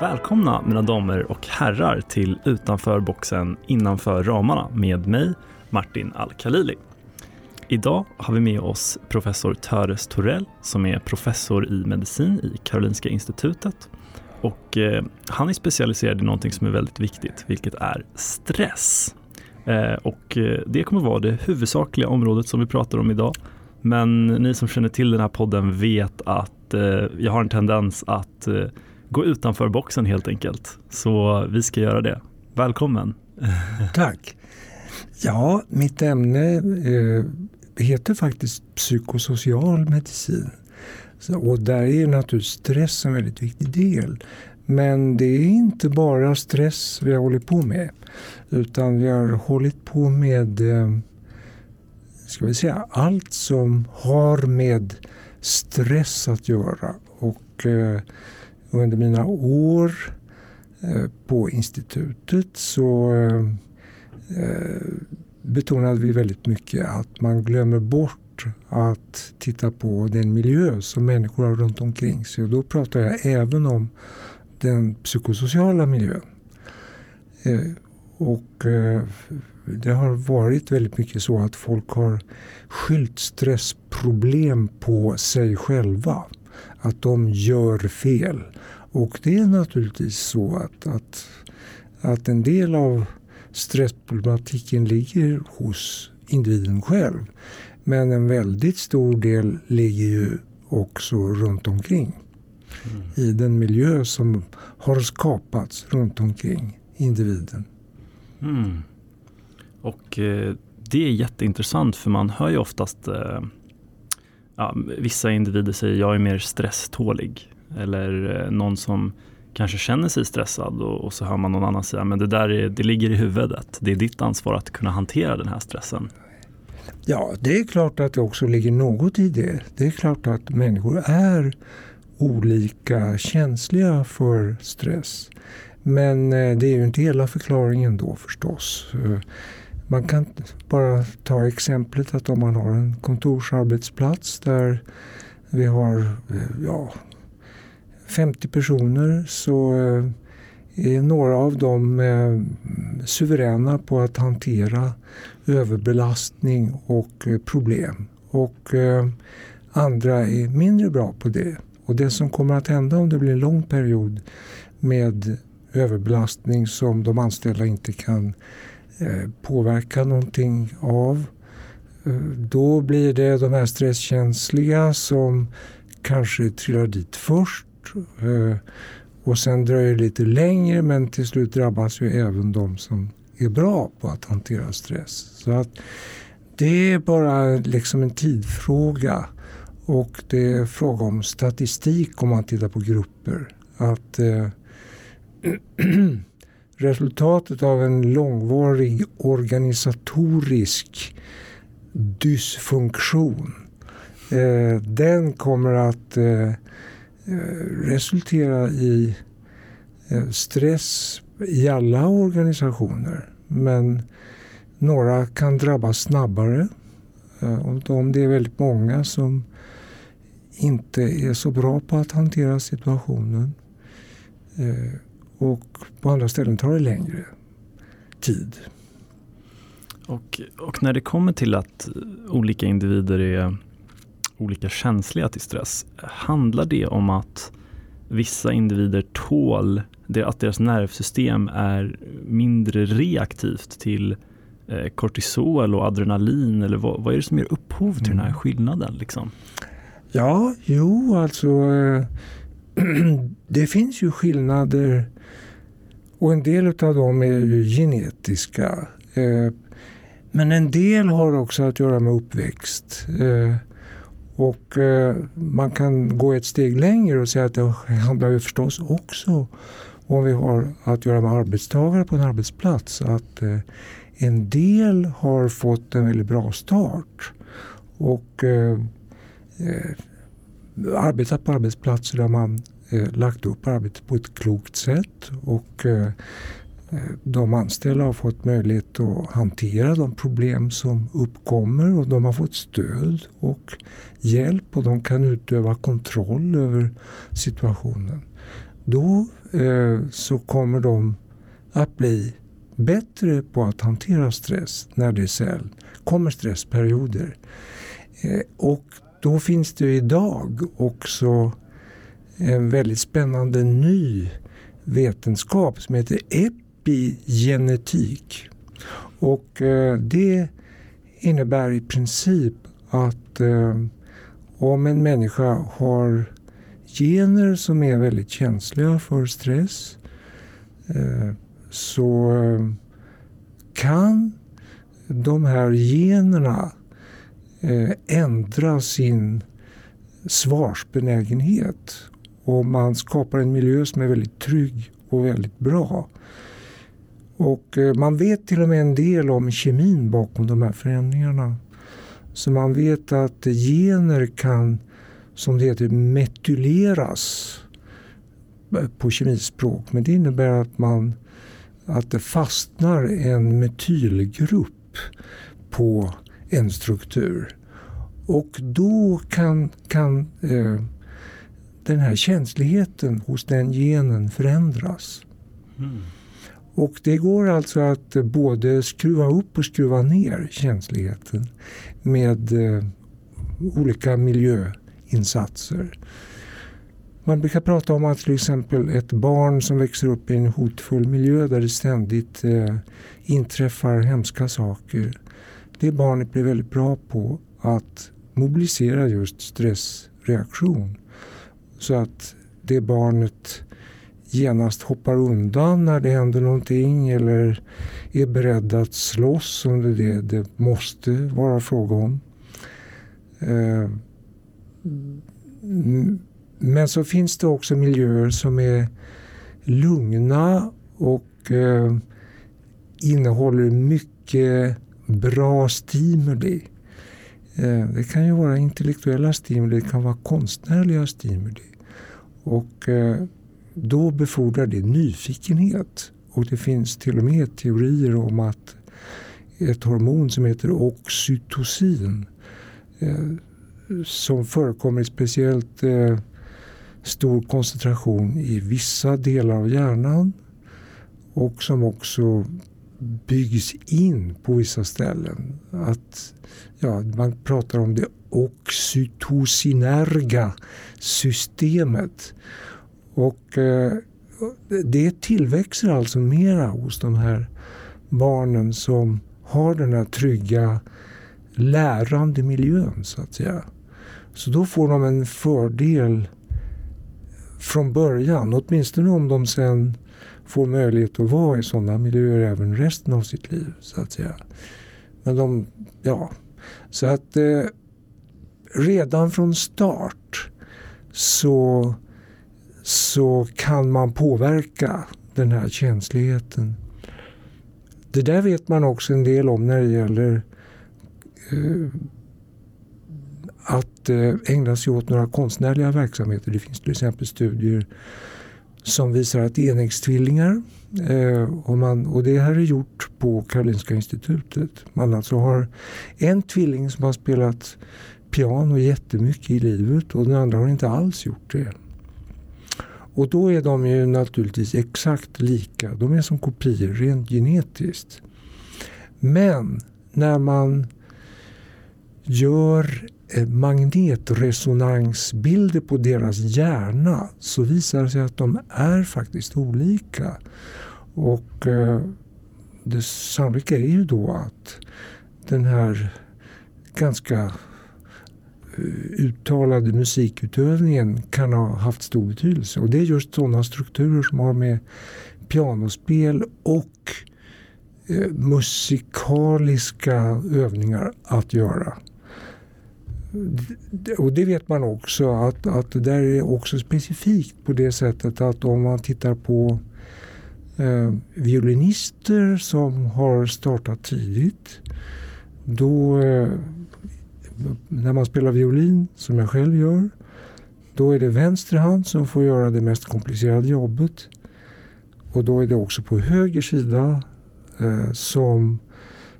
Välkomna mina damer och herrar till Utanför boxen innanför ramarna med mig Martin Al-Khalili. Idag har vi med oss professor Töres Torell som är professor i medicin i Karolinska institutet och eh, han är specialiserad i någonting som är väldigt viktigt, vilket är stress. Eh, och eh, det kommer vara det huvudsakliga området som vi pratar om idag. Men ni som känner till den här podden vet att eh, jag har en tendens att eh, gå utanför boxen helt enkelt. Så vi ska göra det. Välkommen! Tack! Ja, mitt ämne eh, heter faktiskt psykosocial medicin. Så, och där är naturligtvis stress en väldigt viktig del. Men det är inte bara stress vi har hållit på med. Utan vi har hållit på med eh, ska vi säga, allt som har med stress att göra. Och eh, under mina år eh, på institutet så eh, eh, betonade vi väldigt mycket att man glömmer bort att titta på den miljö som människor har runt omkring sig. Och då pratar jag även om den psykosociala miljön. Och det har varit väldigt mycket så att folk har skyllt stressproblem på sig själva. Att de gör fel. Och det är naturligtvis så att, att, att en del av stressproblematiken ligger hos individen själv. Men en väldigt stor del ligger ju också runt omkring. Mm. I den miljö som har skapats runt omkring individen. Mm. Och eh, det är jätteintressant för man hör ju oftast eh, ja, vissa individer säger jag är mer stresstålig. Eller eh, någon som kanske känner sig stressad och, och, så hör man någon annan säga men det där är, det ligger i huvudet. Det är ditt ansvar att kunna hantera den här stressen. Ja, det är klart att det också ligger något i det. Det är klart att människor är olika känsliga för stress. Men eh, det är ju inte hela förklaringen då förstås. Eh, man kan bara ta exemplet att om man har en kontorsarbetsplats där vi har eh, ja, 50 personer så eh, är några av dem eh, suveräna på att hantera överbelastning och problem. Och andra är mindre bra på det. Och det som kommer att hända om det blir en lång period med överbelastning som de anställda inte kan Eh, påverka någonting av. Eh, då blir det de här stresskänsliga som kanske trillar dit först. Eh, och sen dröjer det lite längre men till slut drabbas ju även de som är bra på att hantera stress. Så att det är bara liksom en tidfråga. Och det är fråga om statistik om man tittar på grupper. Att eh, resultatet av en långvarig organisatorisk dysfunktion eh, den kommer att eh, eh resultera i eh, stress i alla organisationer. Men några kan drabbas snabbare. Eh, Och om det är väldigt många som inte är så bra på att hantera situationen och på andra ställen tar det längre tid. Och, och när det kommer till att olika individer är olika känsliga till stress, handlar det om att vissa individer tål att deras nervsystem är mindre reaktivt till eh, kortisol och adrenalin? Eller vad, vad, är det som ger upphov till mm. den här mm. skillnaden? Liksom? Ja, jo alltså eh, det finns ju skillnader och en del av dem är ju genetiska. Eh, men en del har också att göra med uppväxt. Eh, och eh, man kan gå ett steg längre och säga att det handlar ju förstås också om vi har att göra med arbetstagare på en arbetsplats. Att en del har fått en väldigt bra start och arbetat på arbetsplatser där man eh, lagt upp arbetet på ett klokt sätt och eh, eh, de anställda har fått möjlighet att hantera de problem som uppkommer och de har fått stöd och hjälp och de kan utöva kontroll över situationen. då eh, så kommer de att bli bättre på att hantera stress när det kommer stressperioder. Eh, och då finns det idag också en väldigt spännande ny vetenskap som heter epigenetik. Och eh, det innebär i princip att eh, om en människa har gener som är väldigt känsliga för stress eh, så kan de här generna Eh, ändra sin svarsbenägenhet och man skapar en miljö som är väldigt trygg och väldigt bra. Och eh, man vet till och med en del om kemin bakom de här förändringarna. Så man vet att gener kan, som det heter, metyleras på kemispråk. Men det innebär att, man, att det fastnar en metylgrupp på en struktur. Och då kan, kan eh, den här känsligheten hos den genen förändras. Mm. Och det går alltså att både skruva upp och skruva ner känsligheten med eh, olika miljöinsatser. Man brukar prata om att till exempel ett barn som växer upp i en hotfull miljö där det ständigt eh, inträffar hemska saker. Det barnet blir väldigt bra på att mobilisera just stressreaktion. Så att det barnet genast hoppar undan när det händer någonting eller är beredd att slåss om det det det måste vara fråga om. Eh, men så finns det också miljöer som är lugna och eh, innehåller mycket bra stimuli. Eh, det kan ju vara intellektuella stimuli, det kan vara konstnärliga stimuli. Och eh, då befordrar det nyfikenhet. Och det finns till och med teorier om att ett hormon som heter oxytocin eh, som förekommer i speciellt stor koncentration i vissa delar av hjärnan och som också byggs in på vissa ställen. Att, ja, man pratar om det oxytocinerga systemet. Och eh, det tillväxer alltså mera hos de här barnen som har den här trygga lärande miljön så att säga. Så då får de en fördel från början, åtminstone om de sen får möjlighet att vara i sådana miljöer även resten av sitt liv. så att säga. Men de, ja, så att eh, redan från start så så kan man påverka den här känsligheten. Det där vet man också en del om när det gäller eh, att eh, ägna sig åt några konstnärliga verksamheter. Det finns till exempel studier som visar att enäggstvillingar eh, och, man, och det här är gjort på Karolinska institutet. Man alltså har en tvilling som har spelat piano jättemycket i livet och den andra har inte alls gjort det. Och då är de ju naturligtvis exakt lika. De är som kopior rent genetiskt. Men när man gör Eh, magnetresonansbilder på deras hjärna så visar det sig att de är faktiskt olika. Och eh, det sannolika är ju då att den här ganska eh, uttalade musikutövningen kan ha haft stor betydelse. Och det är just sådana strukturer som har med pianospel och eh, musikaliska övningar att göra. Och det vet man också att, att det där är också specifikt på det sättet att om man tittar på eh, violinister som har startat tidigt då eh, när man spelar violin, som jag själv gör, då är det vänster hand som får göra det mest komplicerade jobbet. Och då är det också på höger sida eh, som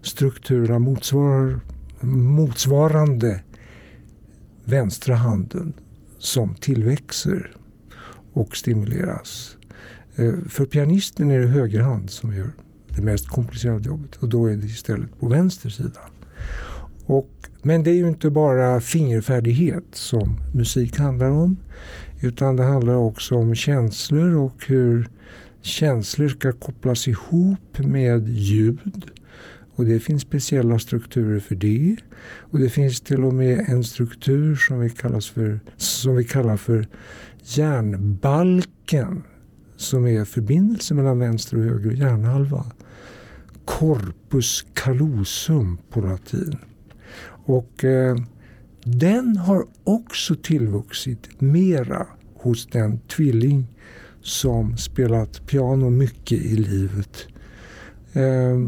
strukturerna motsvarar, motsvarande vänstra handen som tillväxer. och stimuleras. Eh, för pianisten är det högerhand som gör det mest komplicerade jobbet och då är det istället på vänster sida. Och, men det är ju inte bara fingerfärdighet som musik handlar om utan det handlar också om känslor och hur känslor ska kopplas ihop med ljud. Och det finns speciella strukturer för det. Och det finns till och med en struktur som vi, kallas för, som vi kallar för hjärnbalken som är förbindelse mellan vänster och höger hjärnhalva. Corpus callosum på latin. Och eh, den har också tillvuxit mera hos den tvilling som spelat piano mycket i livet. Eh,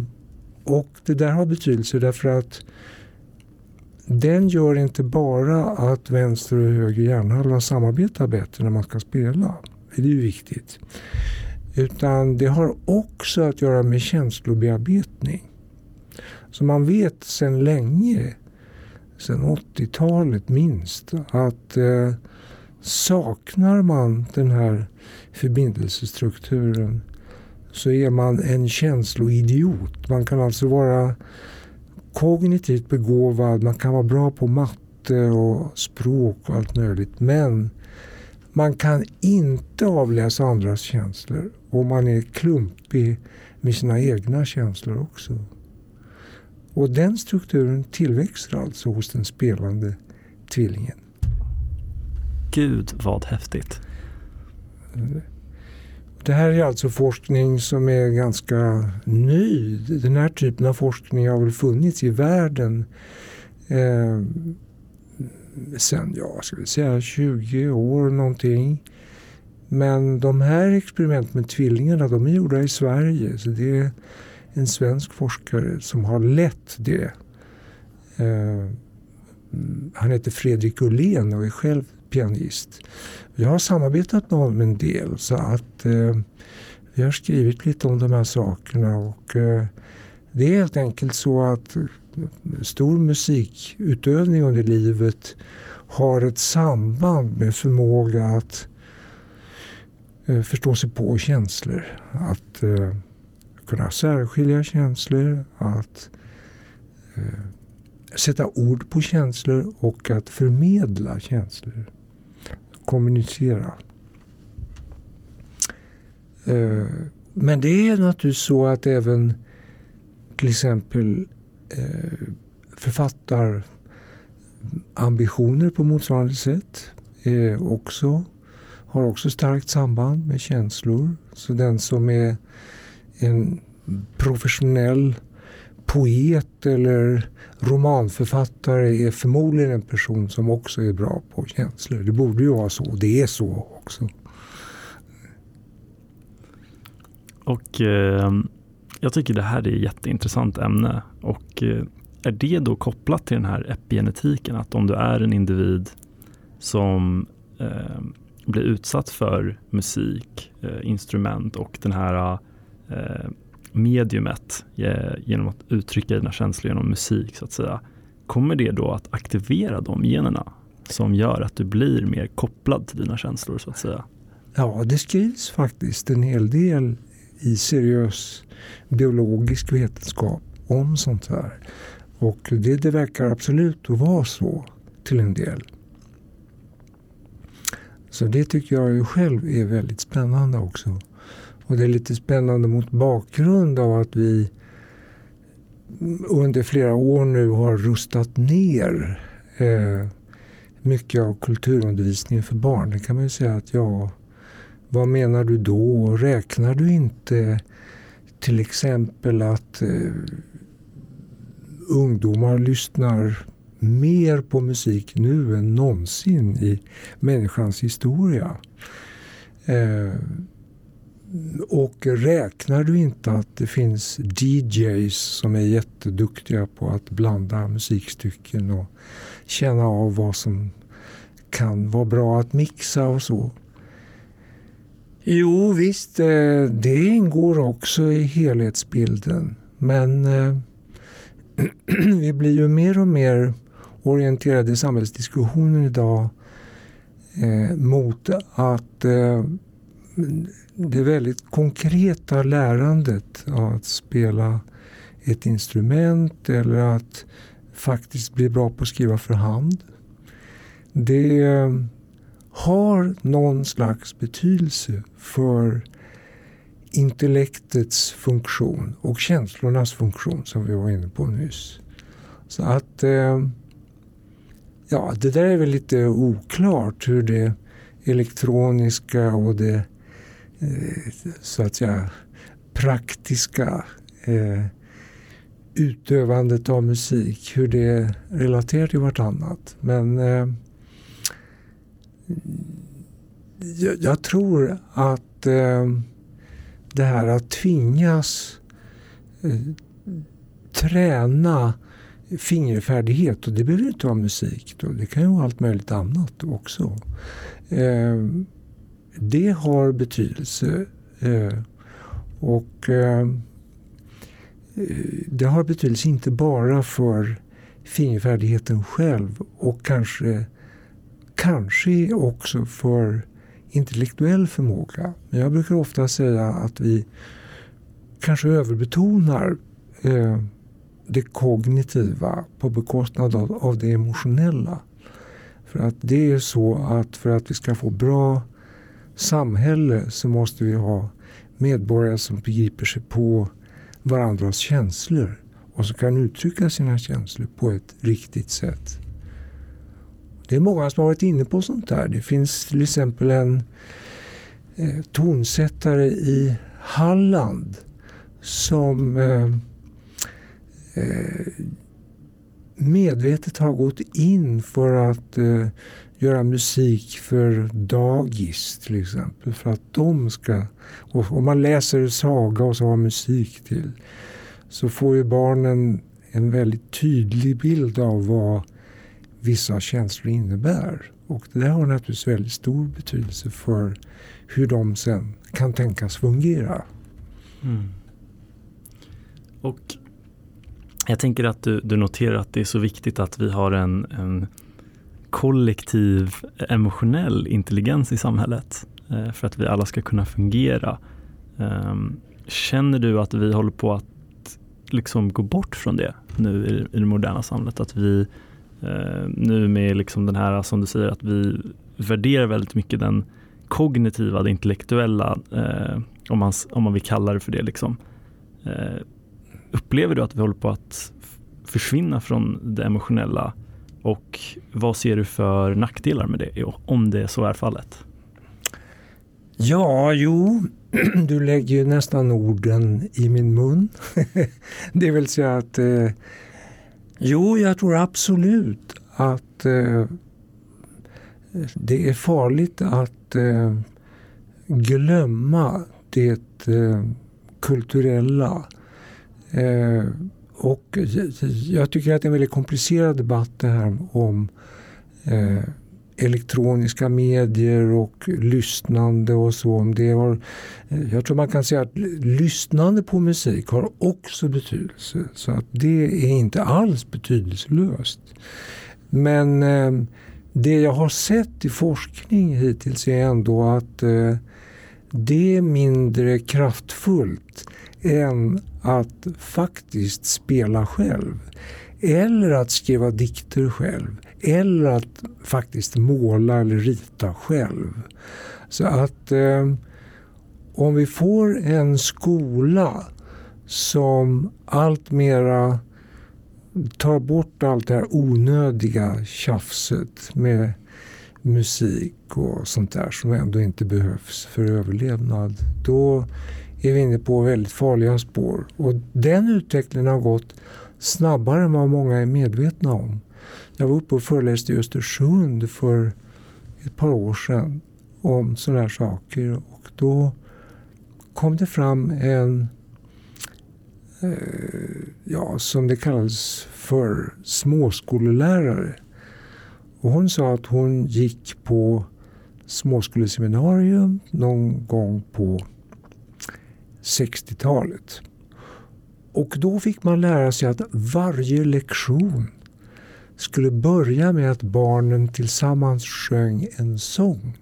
och det där har betydelse därför att den gör inte bara att vänster och höger hjärnhalva samarbetar bättre när man ska spela. Det är ju viktigt. Utan det har också att göra med känslobearbetning. Så man vet sedan länge, sedan 80-talet minst, att eh, saknar man den här förbindelsestrukturen så är man en känsloidiot. Man kan alltså vara kognitivt begåvad, man kan vara bra på matte och språk och allt möjligt. Men man kan inte avläsa andras känslor och man är klumpig med sina egna känslor också. Och den strukturen tillväxer alltså hos den spelande tvillingen. Gud vad häftigt. Det här är alltså forskning som är ganska ny. Den här typen av forskning har väl funnits i världen eh, sen, ja, ska vi säga 20 år någonting. Men de här experimenten med tvillingarna de är gjorda i Sverige. Så det är en svensk forskare som har lett det. Eh, mm, han heter Fredrik Ullén och är själv pianist. Jag har samarbetat med honom en del så att eh, vi har skrivit lite om de här sakerna. och eh, Det är helt enkelt så att eh, stor musikutövning under livet har ett samband med förmåga att eh, förstå sig på känslor. Att eh, kunna särskilja känslor, att eh, sätta ord på känslor och att förmedla känslor. Kommunicera. Eh, men det är naturligtvis så att även till exempel eh, författarambitioner på motsvarande sätt eh, också, har också starkt samband med känslor. Så den som är en professionell poet eller romanförfattare är förmodligen en person som också är bra på känslor. Det borde ju vara så, och det är så också. Och eh, jag tycker det här är ett jätteintressant ämne och eh, är det då kopplat till den här epigenetiken? Att om du är en individ som eh, blir utsatt för musik, eh, instrument och den här eh, mediumet eh, genom att uttrycka dina känslor genom musik så att säga. Kommer det då att aktivera de generna som gör att du blir mer kopplad till dina känslor så att säga? Ja, det skrivs faktiskt en hel del i seriös biologisk vetenskap om sånt här. Och det, det verkar absolut att vara så till en del. Så det tycker jag ju själv är väldigt spännande också. Och det är lite spännande mot bakgrund av att vi under flera år nu har rustat ner eh, mycket av kulturundervisningen för barn. Det kan man ju säga att ja, vad menar du då? Räknar du inte till exempel att eh, ungdomar lyssnar mer på musik nu än någonsin i människans historia. Eh, och räknar du inte att det finns DJs som är jätteduktiga på att blanda musikstycken och känna av vad som kan vara bra att mixa och så. Jo visst, eh, det ingår också i helhetsbilden. Men eh, vi blir ju mer och mer orienterade i samhällsdiskussionen idag eh, mot att det väldigt konkreta lärandet av att spela ett instrument eller att faktiskt bli bra på att skriva för hand. Det har någon slags betydelse för intellektets funktion och känslornas funktion som vi var inne på nyss. Så att eh, ja, det där är väl lite oklart hur det elektroniska och det Eh, så att säga praktiska eh, utövandet av musik, hur det relaterar till vartannat. Men eh, jag, jag, tror att eh, det här att tvingas eh, träna fingerfärdighet och det behöver inte vara musik. Då. Det kan ju vara allt möjligt annat också. Eh, det har betydelse. Eh, och eh, det har betydelse inte bara för fingerfärdigheten själv och kanske, kanske också för intellektuell förmåga. Men jag brukar ofta säga att vi kanske överbetonar eh, det kognitiva på bekostnad av, av det emotionella. För att det är så att för att vi ska få bra samhälle så måste vi ha medborgare som begriper sig på varandras känslor och som kan uttrycka sina känslor på ett riktigt sätt. Det är många som har varit inne på sånt där. Det finns till exempel en eh, tonsättare i Halland som eh, eh, medvetet har gått in för att eh, göra musik för dagis till exempel. För att de ska... Och om man läser saga och så har musik till så får ju barnen en väldigt tydlig bild av vad vissa känslor innebär. Och det där har naturligtvis väldigt stor betydelse för hur de sen kan tänkas fungera. Mm. Och jag tänker att du, du, noterar att det är så viktigt att vi har en, en kollektiv emotionell intelligens i samhället eh, för att vi alla ska kunna fungera. Ehm, känner du att vi håller på att liksom gå bort från det nu i, i det moderna samhället? Att vi eh, nu med liksom den här, som du säger, att vi värderar väldigt mycket den kognitiva, det intellektuella, eh, om, man, om man vill kalla det för det. Liksom. Upplever du att vi håller på att försvinna från det emotionella och vad ser du för nackdelar med det om det så är fallet? Ja, jo, du lägger ju nästan orden i min mun. det vill säga att eh, jo, jag tror absolut att eh, det är farligt att eh, glömma det eh, kulturella Eh, och jag tycker att det är en väldigt komplicerad debatt det här om eh, elektroniska medier och lyssnande och så. det har, eh, jag tror man kan säga att lyssnande på musik har också betydelse. Så att det är inte alls betydelselöst. Men eh, det jag har sett i forskning hittills är ändå att eh, det är mindre kraftfullt än att faktiskt spela själv. Eller att skriva dikter själv. Eller att faktiskt måla eller rita själv. Så att eh, om vi får en skola som allt mera tar bort allt det här onödiga tjafset med musik och sånt där som ändå inte behövs för överlevnad. Då är vi inne på väldigt farliga spår. Och den utvecklingen har gått snabbare än vad många är medvetna om. Jag var uppe och föreläste i Östersund för ett par år sedan om sådana här saker. Och då kom det fram en, eh, ja, som det kallas för, småskolelärare. Och hon sa att hon gick på småskoleseminarium någon gång på 60-talet. Och då fick man lära sig att varje lektion skulle börja med att barnen tillsammans sjöng en sång.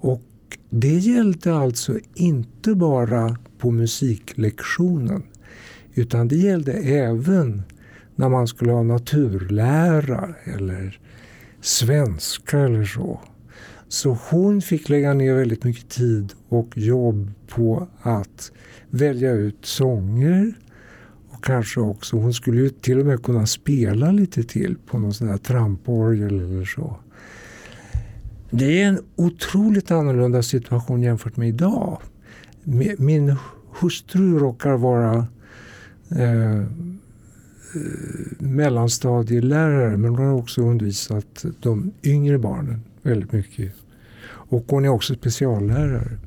Och det gällde alltså inte bara på musiklektionen utan det gällde även när man skulle ha naturlära eller svenska eller så. Så hon fick lägga ner väldigt mycket tid och jobb på att välja ut sånger och kanske också, hon skulle ju till och med kunna spela lite till på någon sån här tramporgel eller så. Det är en otroligt annorlunda situation jämfört med idag. Min hustru råkar vara eh, mellanstadielärare men hon har också undervisat de yngre barnen väldigt mycket. Och hon är också speciallärare.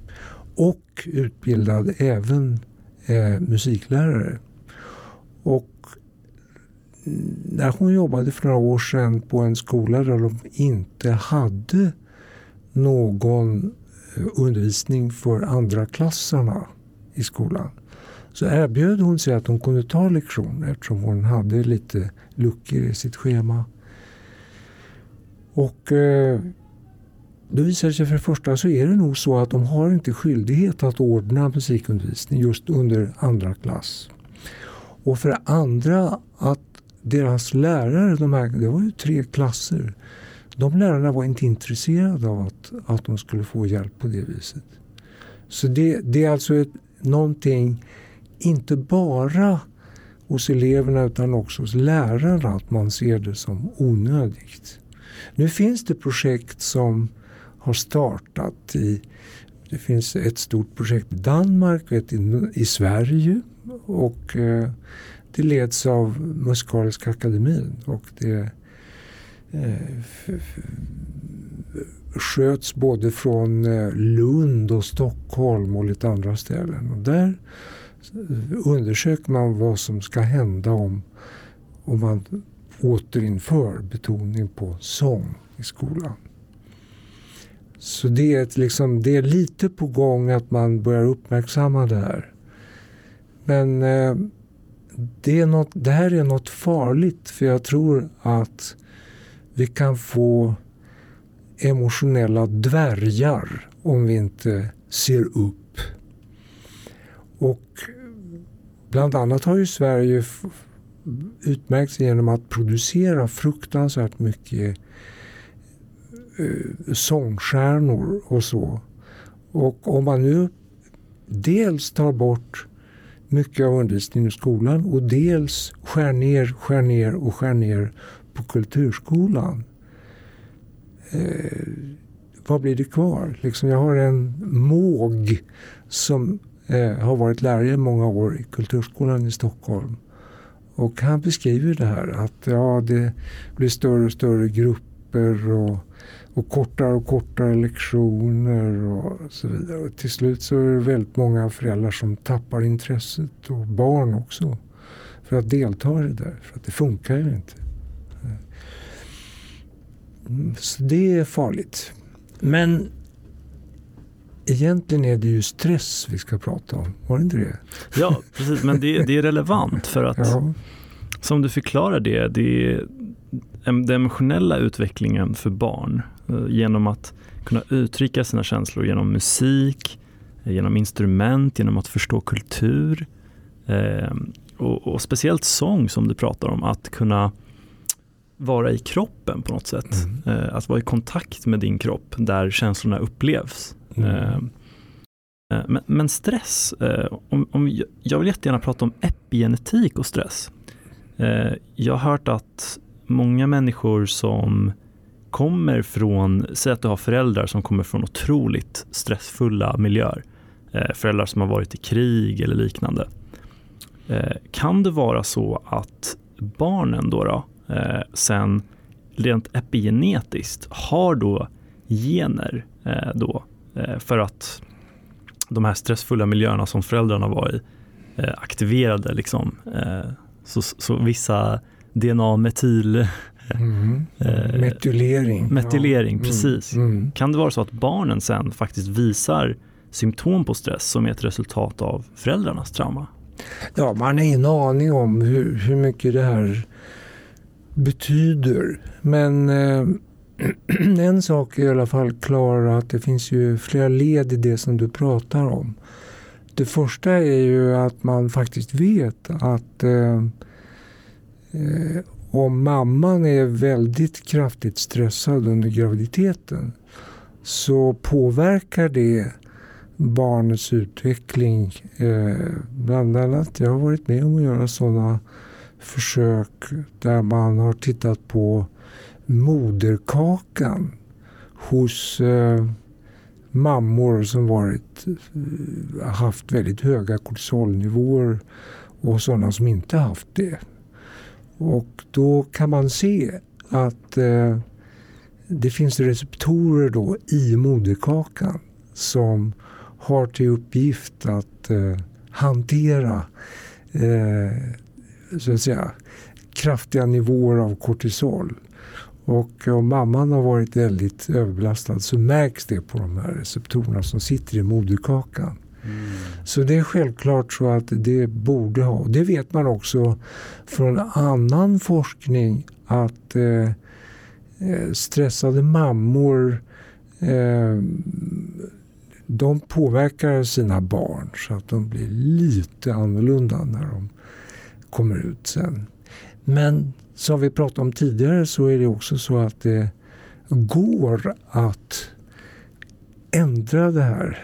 Och utbildad även eh, musiklärare. Och när hon jobbade för några år sedan på en skola där de inte hade någon eh, undervisning för andra klassarna i skolan så erbjöd hon sig att hon kunde ta lektioner eftersom hon hade lite luckor i sitt schema. Och eh, då visar det sig för det första så är det nog så att de har inte skyldighet att ordna musikundervisning just under andra klass. Och för det andra att deras lärare, de här, det var ju tre klasser, de lärarna var inte intresserade av att, att de skulle få hjälp på det viset. Så det, det är alltså ett, någonting, inte bara hos eleverna utan också hos lärarna, att man ser det som onödigt. Nu finns det projekt som har startat i det finns ett stort projekt i Danmark, och ett i, i Sverige och eh, det leds av Musikaliska akademin och det eh, sköts både från eh, Lund och Stockholm och lite andra ställen. Och där eh, undersöker man vad som ska hända om, om man återinför betoning på sång i skolan. Så det är, liksom, det är lite på gång att man börjar uppmärksamma det här. Men eh, det, är något, det här är något farligt för jag tror att vi kan få emotionella dvärgar om vi inte ser upp. Och bland annat har ju Sverige utmärkt sig genom att producera fruktansvärt mycket eh, sångstjärnor och så. Och om man nu dels tar bort mycket av undervisningen i skolan och dels skär ner, skär ner och skär ner på kulturskolan. Eh, vad blir det kvar? Liksom jag har en måg som eh, har varit lärare i många år i Kulturskolan i Stockholm. Och han beskriver det här att ja, det blir större och större grupper och, och kortare och kortare lektioner och så vidare. Och till slut så är det väldigt många föräldrar som tappar intresset och barn också för att delta i det där. För att det funkar ju inte. Mm, så det är farligt. Men egentligen är det ju stress vi ska prata om, var det inte det? Ja, precis, men det, det är relevant för att ja. som du förklarar det, det är den emotionella utvecklingen för barn eh, genom att kunna uttrycka sina känslor genom musik, genom instrument, genom att förstå kultur eh, och, och, speciellt sång som du pratar om, att kunna vara i kroppen på något sätt. Mm. Eh, att vara i kontakt med din kropp där känslorna upplevs. Mm. Eh, eh, men, men, stress, om, om, jag vill jättegärna prata om epigenetik och stress. Jag har hört att många människor som kommer från, säg att du har föräldrar som kommer från otroligt stressfulla miljöer, eh, föräldrar som har varit i krig eller liknande. Eh, kan det vara så att barnen då, då eh, sen rent epigenetiskt har då gener eh, då, eh, för att de här stressfulla miljöerna som föräldrarna var i eh, aktiverade liksom. Eh, så, så, vissa DNA-metyl Mm. Eh, metylering. Metylering, ja. precis. Mm. Mm. Kan det vara så att barnen sen faktiskt visar symptom på stress som är ett resultat av föräldrarnas trauma? Ja, man har ingen aning om hur, hur mycket det här betyder. Men eh, en sak är i alla fall klar att det finns ju flera led i det som du pratar om. Det första är ju att man faktiskt vet att eh, eh, om mamman är väldigt kraftigt stressad under graviditeten så påverkar det barnets utveckling. Eh, bland annat, jag har varit med om att göra sådana försök där man har tittat på moderkakan hos eh, mammor som varit, eh, haft väldigt höga kortisolnivåer och sådana som inte haft det. Och då kan man se att eh, det finns receptorer då i moderkakan som har till uppgift att eh, hantera eh, så att säga, kraftiga nivåer av kortisol. Och om mamman har varit väldigt överbelastad så märks det på de här receptorerna som sitter i moderkakan. Mm. Så det är självklart så att det borde ha, det vet man också från annan forskning att eh, eh, stressade mammor eh, de påverkar sina barn så att de blir lite annorlunda när de kommer ut sen. Men som vi pratade om tidigare så är det också så att det går att ändra det här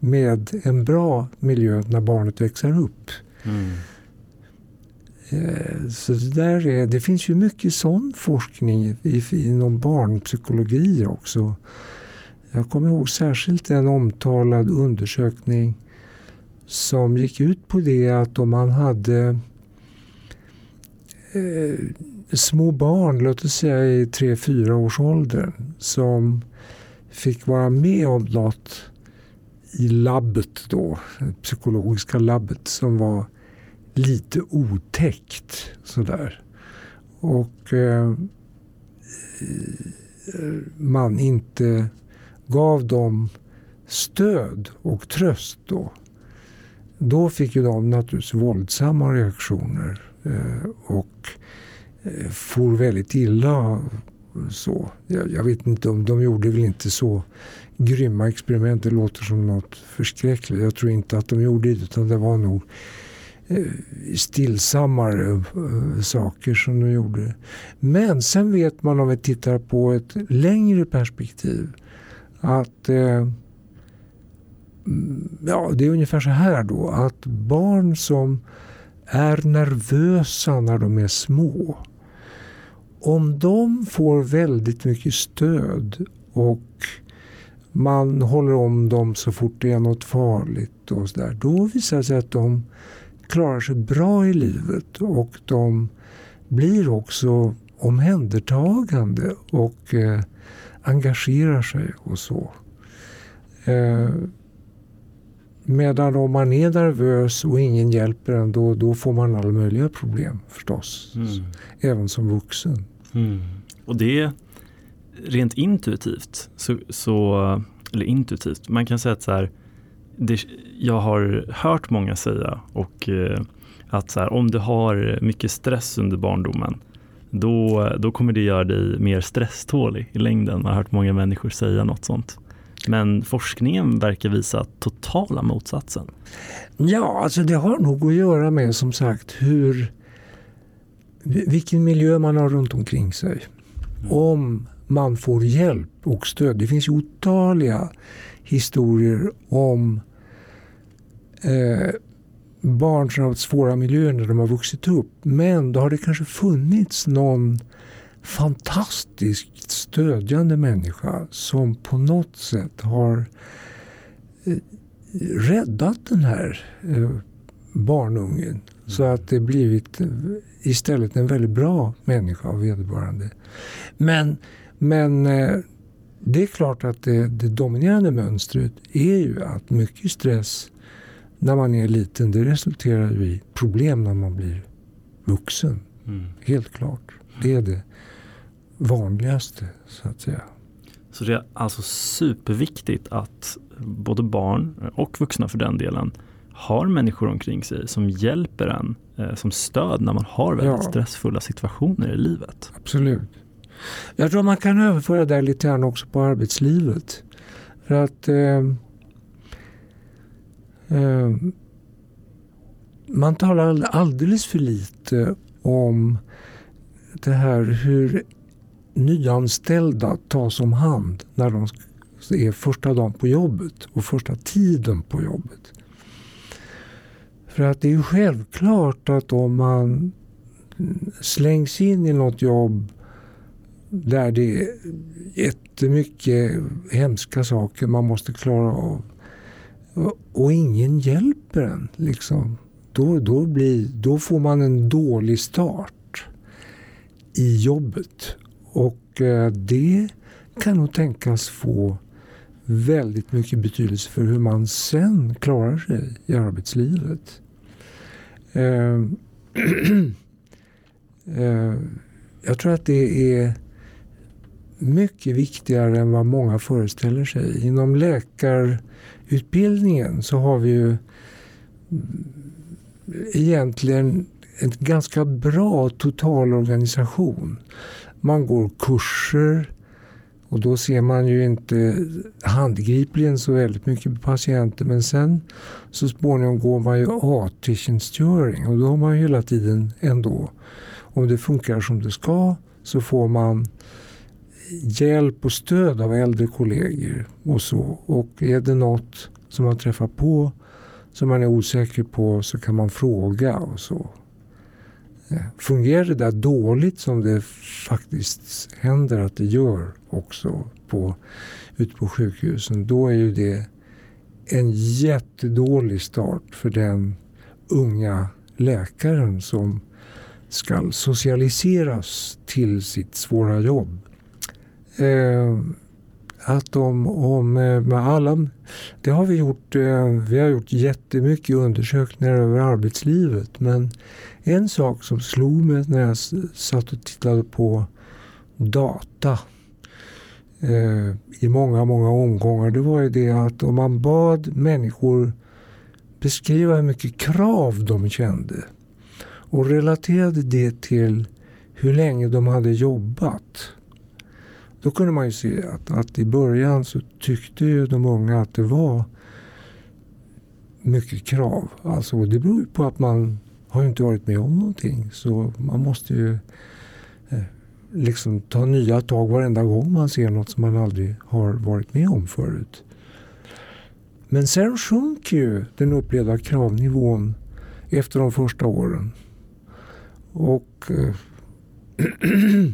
med en bra miljö när barnet växer upp. Mm. Eh, så det, där är, det finns ju mycket sån forskning inom barnpsykologi också. Jag kommer ihåg särskilt en omtalad undersökning som gick ut på det att om man hade eh, små barn, låt oss säga i 3-4 års åldern som fick vara med om något i labbet då, det psykologiska labbet som var lite otäckt sådär. Och eh, man inte gav dem stöd och tröst då. Då fick ju de naturligtvis våldsamma reaktioner eh, och eh, for väldigt illa. Så. Jag, jag, vet inte om de gjorde väl inte så grymma experiment. Det låter som något förskräckligt. Jag tror inte att de gjorde det utan det var nog eh, stillsammare eh, saker som de gjorde. Men sen vet man om vi tittar på ett längre perspektiv att eh, mm, ja, det är ungefär så här då att barn som är nervösa när de är små om de får väldigt mycket stöd och man håller om dem så fort det är något farligt och så där, då visar det sig att de klarar sig bra i livet och de blir också omhändertagande och eh, engagerar sig och så. Eh, medan om man är nervös och ingen hjälper en då, då får man alla möjliga problem förstås. Mm. Även som vuxen. Mm. Och det rent intuitivt, så, så, eller intuitivt, man kan säga att så här, det, jag har hört många säga och eh, att så här, om du har mycket stress under barndomen då, då kommer det göra dig mer stresstålig i längden. Man har hört många människor säga något sånt. Men forskningen verkar visa totala motsatsen. Ja, alltså det har nog att göra med som sagt hur vilken miljö man har runt omkring sig. Mm. Om man får hjälp och stöd. Det finns otaliga historier om eh, barn som har haft svåra miljöer när de har vuxit upp. Men då har det kanske funnits någon fantastiskt stödjande människa som på något sätt har eh, räddat den här eh, barnungen. Så att det blivit eh, istället en väldigt bra människa av vederbörande. Men, men det är klart att det, det dominerande mönstret är ju att mycket stress när man är liten, det resulterar i problem när man blir vuxen. Mm. Helt klart. Det är det vanligaste så att säga. Så det är alltså superviktigt att både barn och vuxna för den delen har människor omkring sig som hjälper en eh, som stöd när man har väldigt ja. stressfulla situationer i livet. Absolut. Jag tror man kan överföra det lite grann också på arbetslivet. För att eh, eh, man talar alldeles för lite om det här hur nyanställda tas om hand när de är första dagen på jobbet och första tiden på jobbet. För att det är ju självklart att om man slängs in i något jobb där det är jättemycket hemska saker man måste klara av och ingen hjälper en. Liksom. Då, då, blir, då får man en dålig start i jobbet. Och eh, det kan nog tänkas få väldigt mycket betydelse för hur man sen klarar sig i arbetslivet. Ehm, ehm, jag tror att det är mycket viktigare än vad många föreställer sig. Inom läkarutbildningen så har vi ju egentligen en ganska bra totalorganisation. Man går kurser och då ser man ju inte handgripligen så väldigt mycket patienter. Men sen så småningom går man ju AT-tjänstgöring och då har man ju hela tiden ändå, om det funkar som det ska, så får man hjälp och stöd av äldre kollegor och så. Och är det något som man träffar på som man är osäker på så kan man fråga och så. Eh, fungerar det där dåligt som det faktiskt händer att det gör också på, ute på sjukhusen, då är ju det en jättedålig start för den unga läkaren som ska socialiseras till sitt svåra jobb. Eh, att om, om med alla, det har vi gjort, eh, vi har gjort jättemycket undersökningar över arbetslivet men en sak som slog mig när jag satt och tittade på data eh, i många, många omgångar det var ju det att om man bad människor beskriva hur mycket krav de kände och relaterade det till hur länge de hade jobbat då kunde man ju se att, att i början så tyckte ju de unga att det var mycket krav. Alltså, det beror ju på att man har ju inte varit med om någonting. Så man måste ju eh, liksom ta nya tag varenda gång man ser något som man aldrig har varit med om förut. Men sen sjunker ju den upplevda kravnivån efter de första åren. Och eh,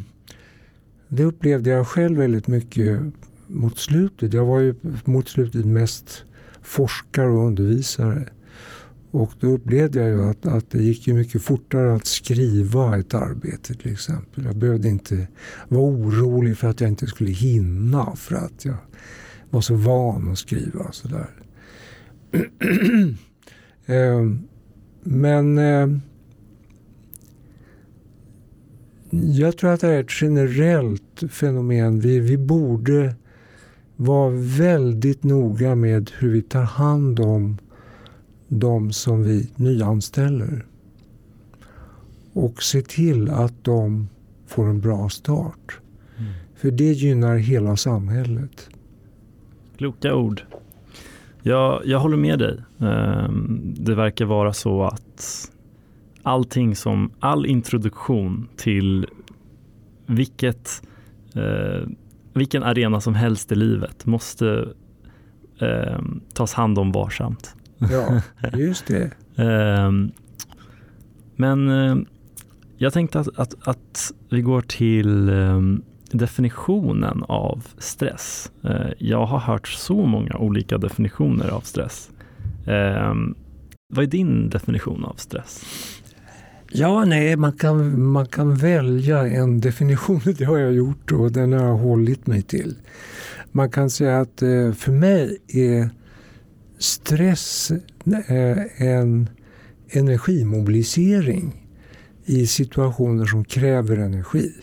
Det upplevde jag själv väldigt mycket mot slutet. Jag var ju mot slutet mest forskare och undervisare. Och då upplevde jag ju att, att det gick ju mycket fortare att skriva ett arbete till exempel. Jag behövde inte vara orolig för att jag inte skulle hinna för att jag var så van att skriva sådär. Ehm, men ehm, jag tror att det är ett generellt fenomen. Vi, vi borde vara väldigt noga med hur vi tar hand om de som vi nyanställer. Och se till att de får en bra start. Mm. För det gynnar hela samhället. Kloka ord. Jag, jag håller med dig. Ehm, det verkar vara så att allting som, all introduktion till vilket, eh, vilken arena som helst i livet måste eh, tas hand om varsamt. Ja, just det. eh, men eh, jag tänkte att, att, att, vi går till eh, definitionen av stress. Eh, jag har hört så många olika definitioner av stress. vad är din definition av stress? Ja, nej, man kan, man kan välja en definition. Det har jag gjort och den har jag hållit mig till. Man kan säga att eh, för mig är stress eh, en energimobilisering i situationer som kräver energi.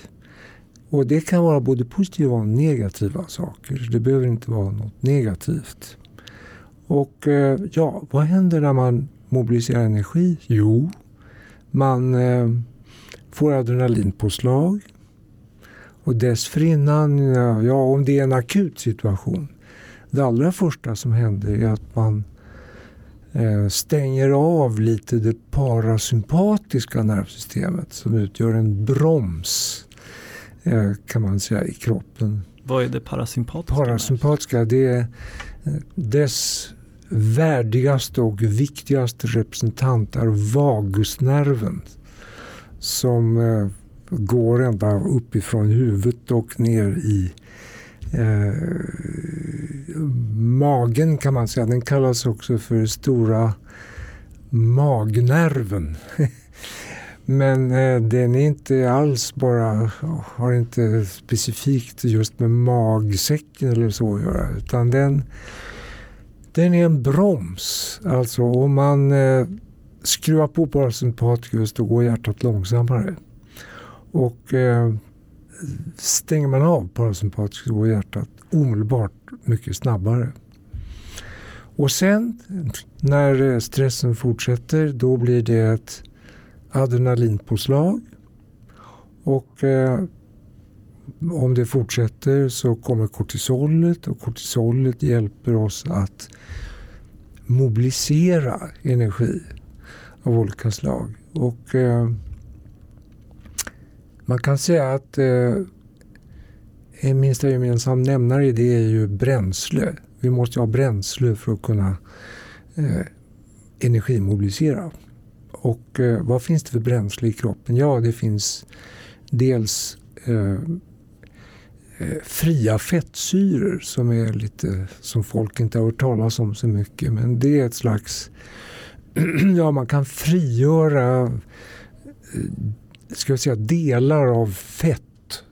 Och det kan vara både positiva och negativa saker. Det behöver inte vara något negativt. Och eh, ja, vad händer när man mobiliserar energi? Jo, man eh, får adrenalinpåslag. Och dessförinnan, ja om det är en akut situation, det allra första som händer är att man eh, stänger av lite det parasympatiska nervsystemet som utgör en broms eh, kan man säga i kroppen. Vad är det parasympatiska? Parasympatiska det är eh, dess värdigaste och viktigaste representant är vagusnerven som går ända uppifrån huvudet och ner i eh, magen kan man säga. Den kallas också för stora magnerven. Men eh, den är inte alls bara, har inte specifikt just med magsäcken eller så att göra. Utan den, den är en broms. Alltså om man eh, skruvar på parasympatikus då går hjärtat långsammare. Och eh, stänger man av parasympatiska och hjärtat omedelbart mycket snabbare. Och sen när eh, stressen fortsätter då blir det ett adrenalinpåslag. Och eh, om det fortsätter så kommer kortisolet och kortisolet hjälper oss att mobilisera energi av olika slag. Och eh, man kan säga att eh, en minsta gemensam nämnare i det är ju bränsle. Vi måste ha bränsle för att kunna eh, energimobilisera. Och eh, vad finns det för bränsle i kroppen? Ja, det finns dels eh, eh, fria fettsyror som är lite som folk inte har hört talas om så mycket. Men det är ett slags, ja man kan frigöra eh, ska jag säga, delar av fett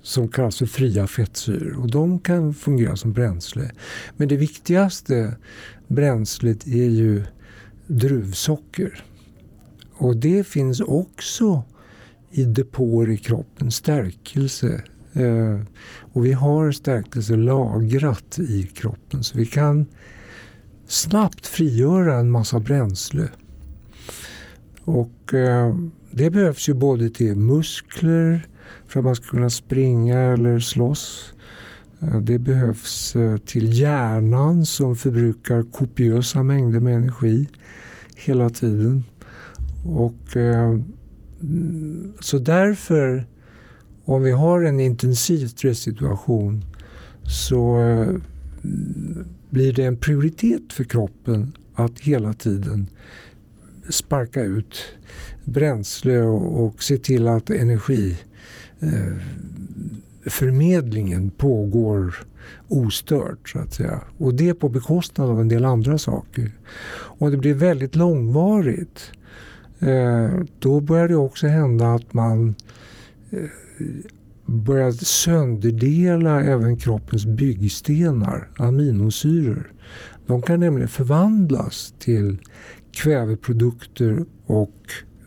som kallas för fria fettsyror och de kan fungera som bränsle. Men det viktigaste bränslet är ju druvsocker. Och det finns också i depåer i kroppen, stärkelse. Eh, och vi har stärkelse lagrat i kroppen så vi kan snabbt frigöra en massa bränsle. Och eh, det behövs ju både till muskler för att man ska kunna springa eller slåss. Eh, det behövs eh, till hjärnan som förbrukar kopiösa mängder med energi hela tiden. Och eh, Så därför, om vi har en intensiv stresssituation så blir det en prioritet för kroppen att hela tiden sparka ut bränsle och, och se till att energiförmedlingen eh, pågår ostört så att säga. Och det på bekostnad av en del andra saker. Och det blir väldigt långvarigt Eh, då börjar det också hända att man eh, börjar sönderdela även kroppens byggstenar, aminosyror. De kan nämligen förvandlas till kväveprodukter och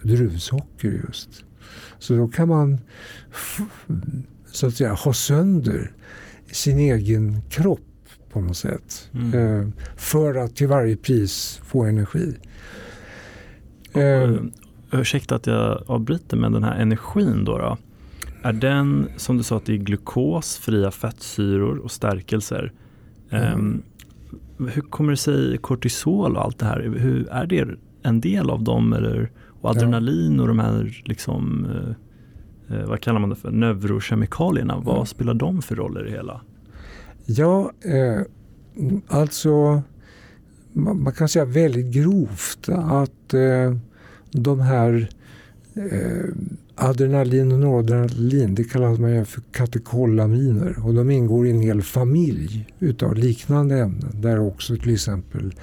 druvsocker just. Så då kan man så att säga ha sönder sin egen kropp på något sätt. Mm. Eh, för att till varje pris få energi. Uh, ursäkta att jag avbryter, men den här energin då, då? Är den, som du sa, att det är glukos, fria fettsyror och stärkelser. Mm. Hur kommer det sig kortisol och allt det här? Hur, är det en del av dem? Eller, och adrenalin och de här, liksom, uh, vad kallar man det för, neurokemikalierna. Vad mm. spelar de för roll i det hela? Ja, eh, alltså man kan säga väldigt grovt att eh, de här eh, adrenalin och noradrenalin, det kallas man för katekolaminer och de ingår i en hel familj utav liknande ämnen där också till exempel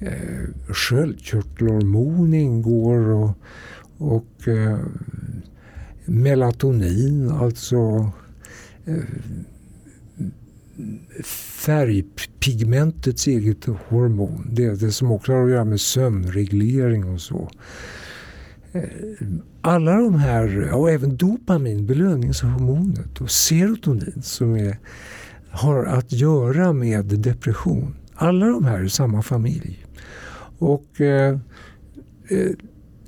eh, sköldkörtelhormon ingår och, och eh, melatonin, alltså eh, färgpigmentets eget hormon. Det det som också har att göra med sömnreglering och så. Eh, alla de här, och även dopamin, belöningshormonet och serotonin som är, har att göra med depression. Alla de här är samma familj. Och eh, eh,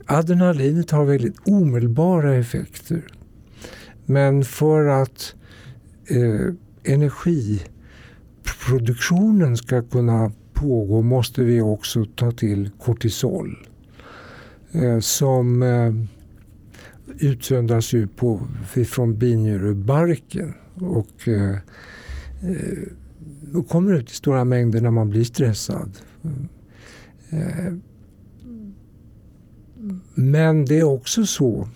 adrenalinet har väldigt omedelbara effekter. Men för att eh, energiproduktionen ska kunna pågå måste vi också ta till kortisol. Eh, som eh, utsöndras ju på, från binjurebarken och eh, eh kommer ut i stora mängder när man blir stressad. Eh, men det är också så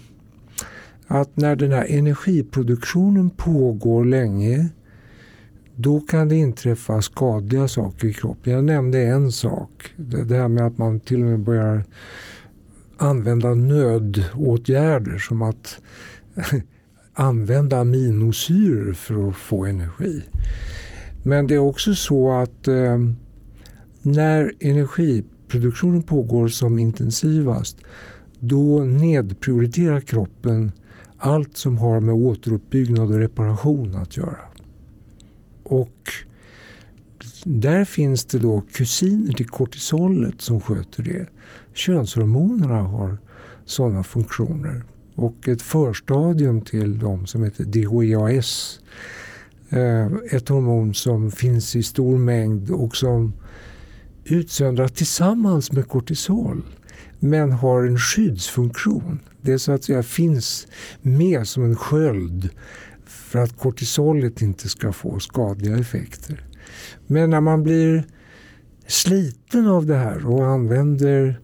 att när den här energiproduktionen pågår länge då kan det inträffa skadliga saker i kroppen. Jag nämnde en sak. Det här med att man till och med börjar använda nödåtgärder som att använda aminosyror för att få energi. Men det är också så att eh, när energiproduktionen pågår som intensivast då nedprioriterar kroppen allt som har med återuppbyggnad och reparation att göra. Och där finns det då kusiner till kortisolet som sköter det. Könshormonerna har sådana funktioner. Och ett förstadium till dem som heter DHEAS. Eh, ett hormon som finns i stor mängd och som utsöndras tillsammans med kortisol men har en skyddsfunktion. Det så att säga finns med som en sköld för att kortisolet inte ska få skadliga effekter. Men när man blir sliten av det här och använder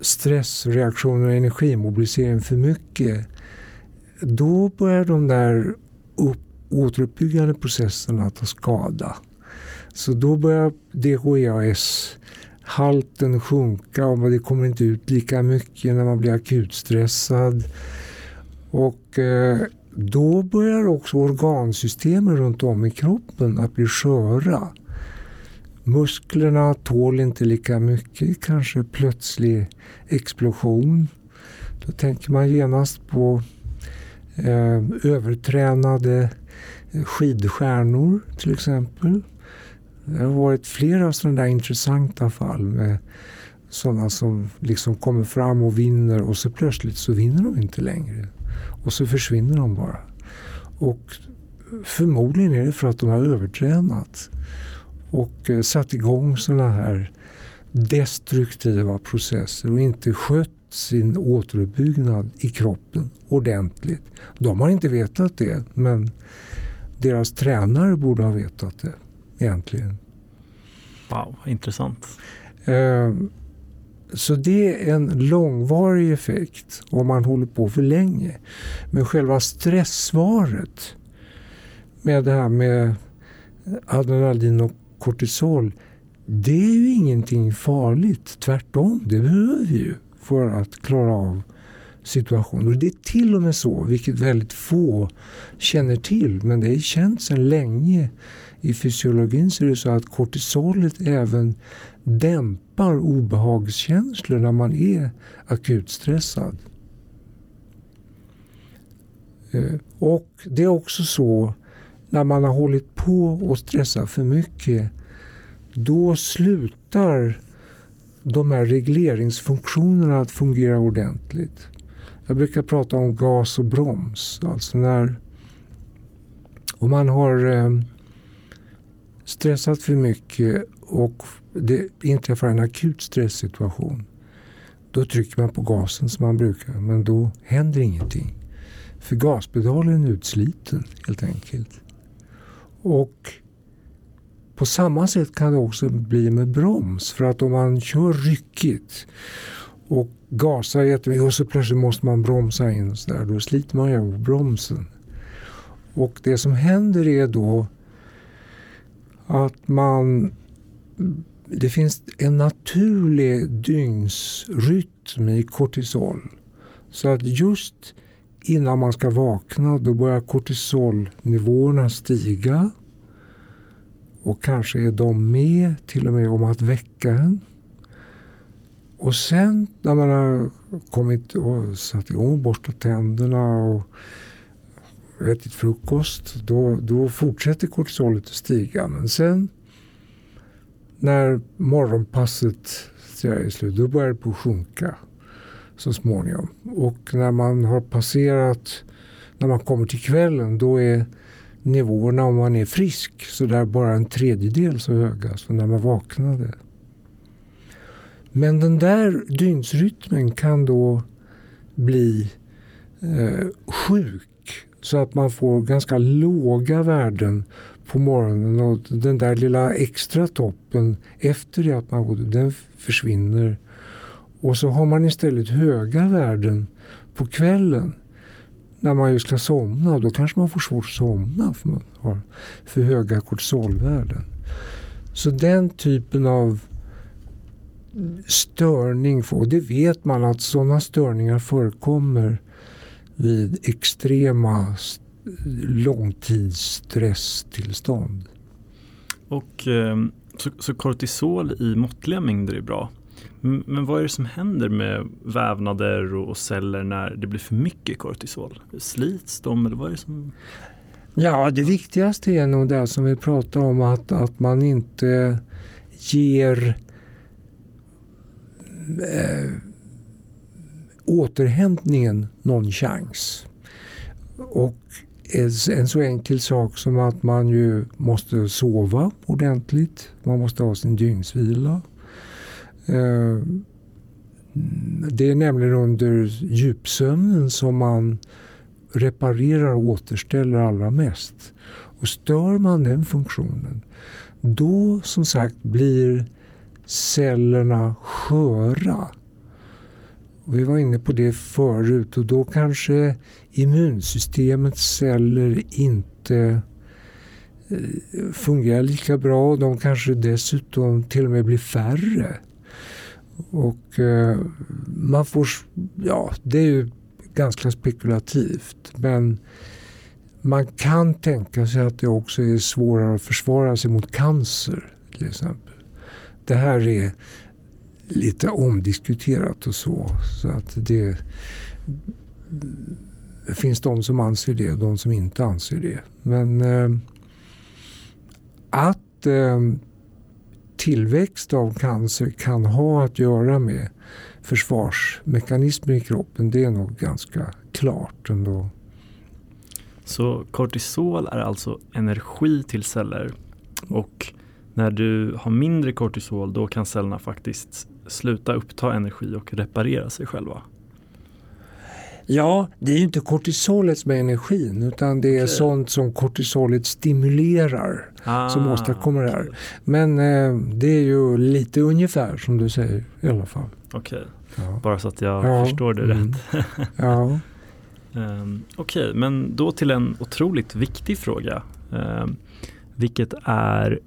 stressreaktioner och energimobilisering för mycket då börjar de där upp, återuppbyggande processerna ta skada. Så då börjar DHEAS halten sjunka och det kommer inte ut lika mycket när man blir akutstressad. Och eh, då börjar också organsystemen runt om i kroppen att bli sköra. Musklerna tål inte lika mycket, kanske plötslig explosion. Då tänker man genast på eh, övertränade eh, skidstjärnor till exempel. Det har varit flera sådana där intressanta fall med sådana som liksom kommer fram och vinner och så plötsligt så vinner de inte längre. Och så försvinner de bara. Och förmodligen är det för att de har övertränat och eh, satt igång sådana här destruktiva processer och inte skött sin återuppbyggnad i kroppen ordentligt. De har inte vetat det men deras tränare borde ha vetat det egentligen. Wow, intressant. Eh, så det är en långvarig effekt om man håller på för länge. Men själva stresssvaret med det här med adrenalin och kortisol det är ju ingenting farligt. Tvärtom, det behöver vi ju för att klara av situationer. Det är till och med så, vilket väldigt få känner till, men det är känt sedan länge i fysiologin så är det så att kortisolet även dämpar obehagskänslor när man är akut stressad. Eh, och det är också så när man har hållit på och stressat för mycket då slutar de här regleringsfunktionerna att fungera ordentligt. Jag brukar prata om gas och broms. Alltså när om man har eh, stressat för mycket och det inträffar en akut stresssituation. Då trycker man på gasen som man brukar men då händer ingenting. För gaspedalen är utsliten helt enkelt. Och på samma sätt kan det också bli med broms. För att om man kör ryckigt och gasar jättemycket och så plötsligt måste man bromsa in så där, då sliter man ju av bromsen. Och det som händer är då att man det finns en naturlig dygnsrytm i kortisol. Så att just innan man ska vakna då börjar kortisolnivåerna stiga. Och kanske är de med till och med om att väcka en. Och sen när man har kommit och satt igång och borstat tänderna och ätit frukost, då, då fortsätter kortisolet att stiga. Men sen när morgonpasset är slut, då börjar det på att sjunka så småningom. Och när man har passerat, när man kommer till kvällen, då är nivåerna om man är frisk så där bara en tredjedel så höga som när man vaknade. Men den där dygnsrytmen kan då bli eh, sjuk så att man får ganska låga värden på morgonen och den där lilla extra toppen efter det att man gått den försvinner. Och så har man istället höga värden på kvällen när man ju ska somna. Då kanske man får svårt att somna för man har för höga kortisolvärden. Så den typen av störning, och det vet man att sådana störningar förekommer vid extrema långtidsstresstillstånd. Och, ehm, så, så kortisol i måttliga mängder är bra. Men vad är det som händer med vävnader och celler när det blir för mycket kortisol? Slits de eller vad är det som... Ja, det viktigaste är nog det som vi pratade om att, att man inte ger äh, återhämtningen någon chans. Och en så enkel sak som att man ju måste sova ordentligt. Man måste ha sin dygnsvila. Eh, det är nämligen under djupsömnen som man reparerar och återställer allra mest. Och stör man den funktionen, då som sagt blir cellerna sköra. Vi var inne på det förut och då kanske immunsystemets celler inte eh, fungerar lika bra. De kanske dessutom till och med blir färre. Och eh, man får, ja det är ju ganska spekulativt men man kan tänka sig att det också är svårare att försvara sig mot cancer till exempel. Det här är lite omdiskuterat och så. Så att det, det finns de som anser det och de som inte anser det. Men eh, att eh, tillväxt av cancer kan ha att göra med försvarsmekanismer i kroppen, det är nog ganska klart ändå. Så kortisol är alltså energi till celler och när du har mindre kortisol då kan cellerna faktiskt sluta uppta energi och reparera sig själva? Ja, det är ju inte kortisolet som är energin utan det är okay. sånt som kortisolet stimulerar ah, som åstadkommer det här. Men eh, det är ju lite ungefär som du säger i alla fall. Okej, okay. ja. bara så att jag ja. förstår det mm. rätt. ja. Um, Okej, okay, men då till en otroligt viktig fråga. Um, vilket är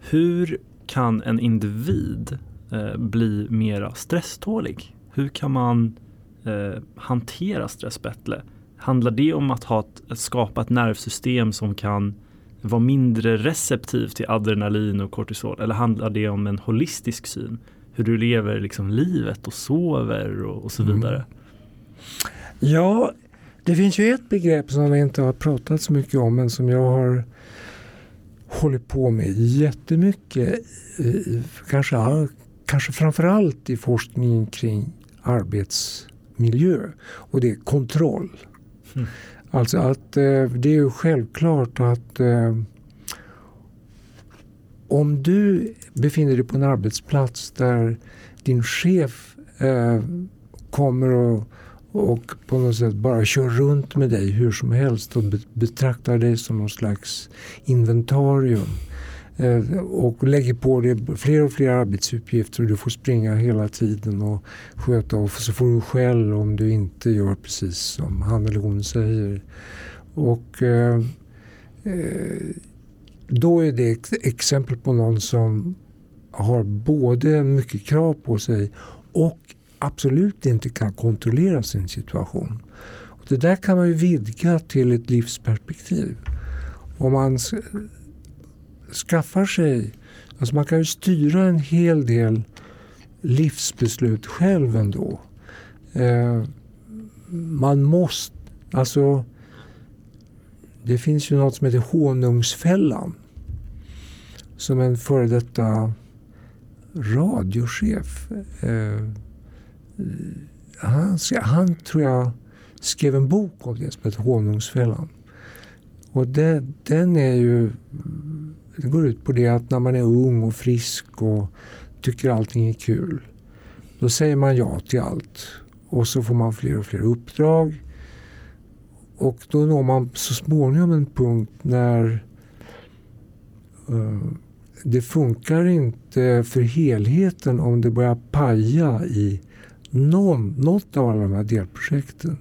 hur kan en individ uh, bli mera stresstålig? Hur kan man eh, hantera stress bättre? Handlar det om att, ha ett, att skapa ett nervsystem som kan vara mindre receptivt till adrenalin och kortisol? Eller handlar det om en holistisk syn? Hur du lever liksom livet och sover och, och så mm. vidare? Mm. Ja, det finns ju ett begrepp som vi inte har pratat så mycket om men som jag har hållit på med jättemycket. Kanske, kanske framförallt i forskningen kring arbets miljö och det är kontroll. Mm. Alltså att eh, det är ju självklart att eh, om du befinner dig på en arbetsplats där din chef eh, kommer och, och på något sätt bara kör runt med dig hur som helst och betraktar dig som någon slags inventarium Eh, och lägger på dig fler och fler arbetsuppgifter och du får springa hela tiden och sköta och så får du skäll om du inte gör precis som han eller hon säger. Och eh, eh, då är det ett exempel på någon som har både mycket krav på sig och absolut inte kan kontrollera sin situation. Och det där kan man ju vidga till ett livsperspektiv. Om man skaffar sig, alltså man kan ju styra en hel del livsbeslut själv ändå. Eh, man måste, alltså det finns ju något som heter honungsfällan. Som en före detta radiochef. Eh, han, han tror jag skrev en bok om det som heter Honungsfällan. Och det, den är ju det går ut på det att när man är ung och frisk och tycker allting är kul. Då säger man ja till allt. Och så får man fler och fler uppdrag. Och då når man så småningom en punkt när uh, det funkar inte för helheten om det börjar paja i någon, något av alla de här delprojekten.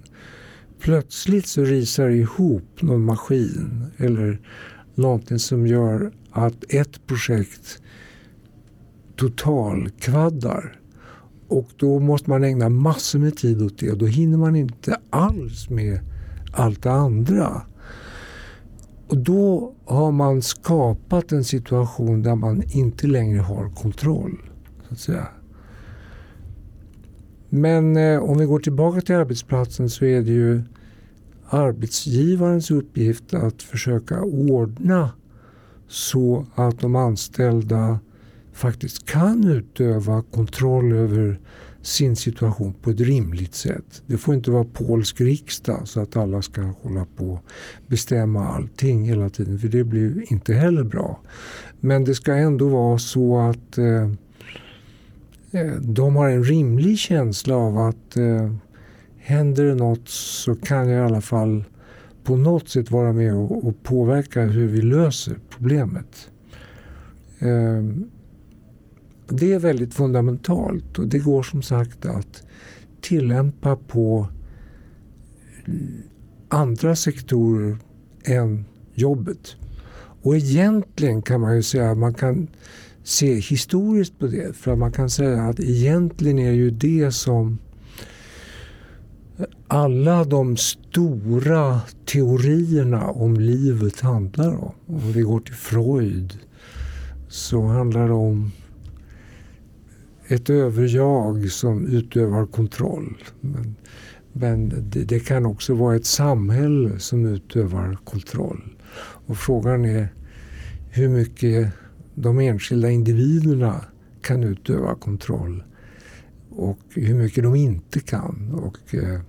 Plötsligt så risar det ihop någon maskin eller någonting som gör att ett projekt totalkvaddar. Och då måste man ägna massor med tid åt det och då hinner man inte alls med allt det andra. Och då har man skapat en situation där man inte längre har kontroll. så att säga. Men eh, om vi går tillbaka till arbetsplatsen så är det ju arbetsgivarens uppgift att försöka ordna så att de anställda faktiskt kan utöva kontroll över sin situation på ett rimligt sätt. Det får inte vara polsk riksdag så att alla ska hålla på och bestämma allting hela tiden för det blir inte heller bra. Men det ska ändå vara så att eh, eh de har en rimlig känsla av att eh, händer det något så kan jag i alla fall på något sätt vara med och, och påverka hur vi löser problemet. Eh, det är väldigt fundamentalt och det går som sagt att tillämpa på andra sektorer än jobbet. Och egentligen kan man ju säga att man kan se historiskt på det. För att man kan säga att egentligen är ju det som alla de stora teorierna om livet handlar om. Om vi går till Freud så handlar det om ett överjag som utövar kontroll. Men, men det, det, kan också vara ett samhälle som utövar kontroll. Och frågan är hur mycket de enskilda individerna kan utöva kontroll och hur mycket de inte kan. Och, eh,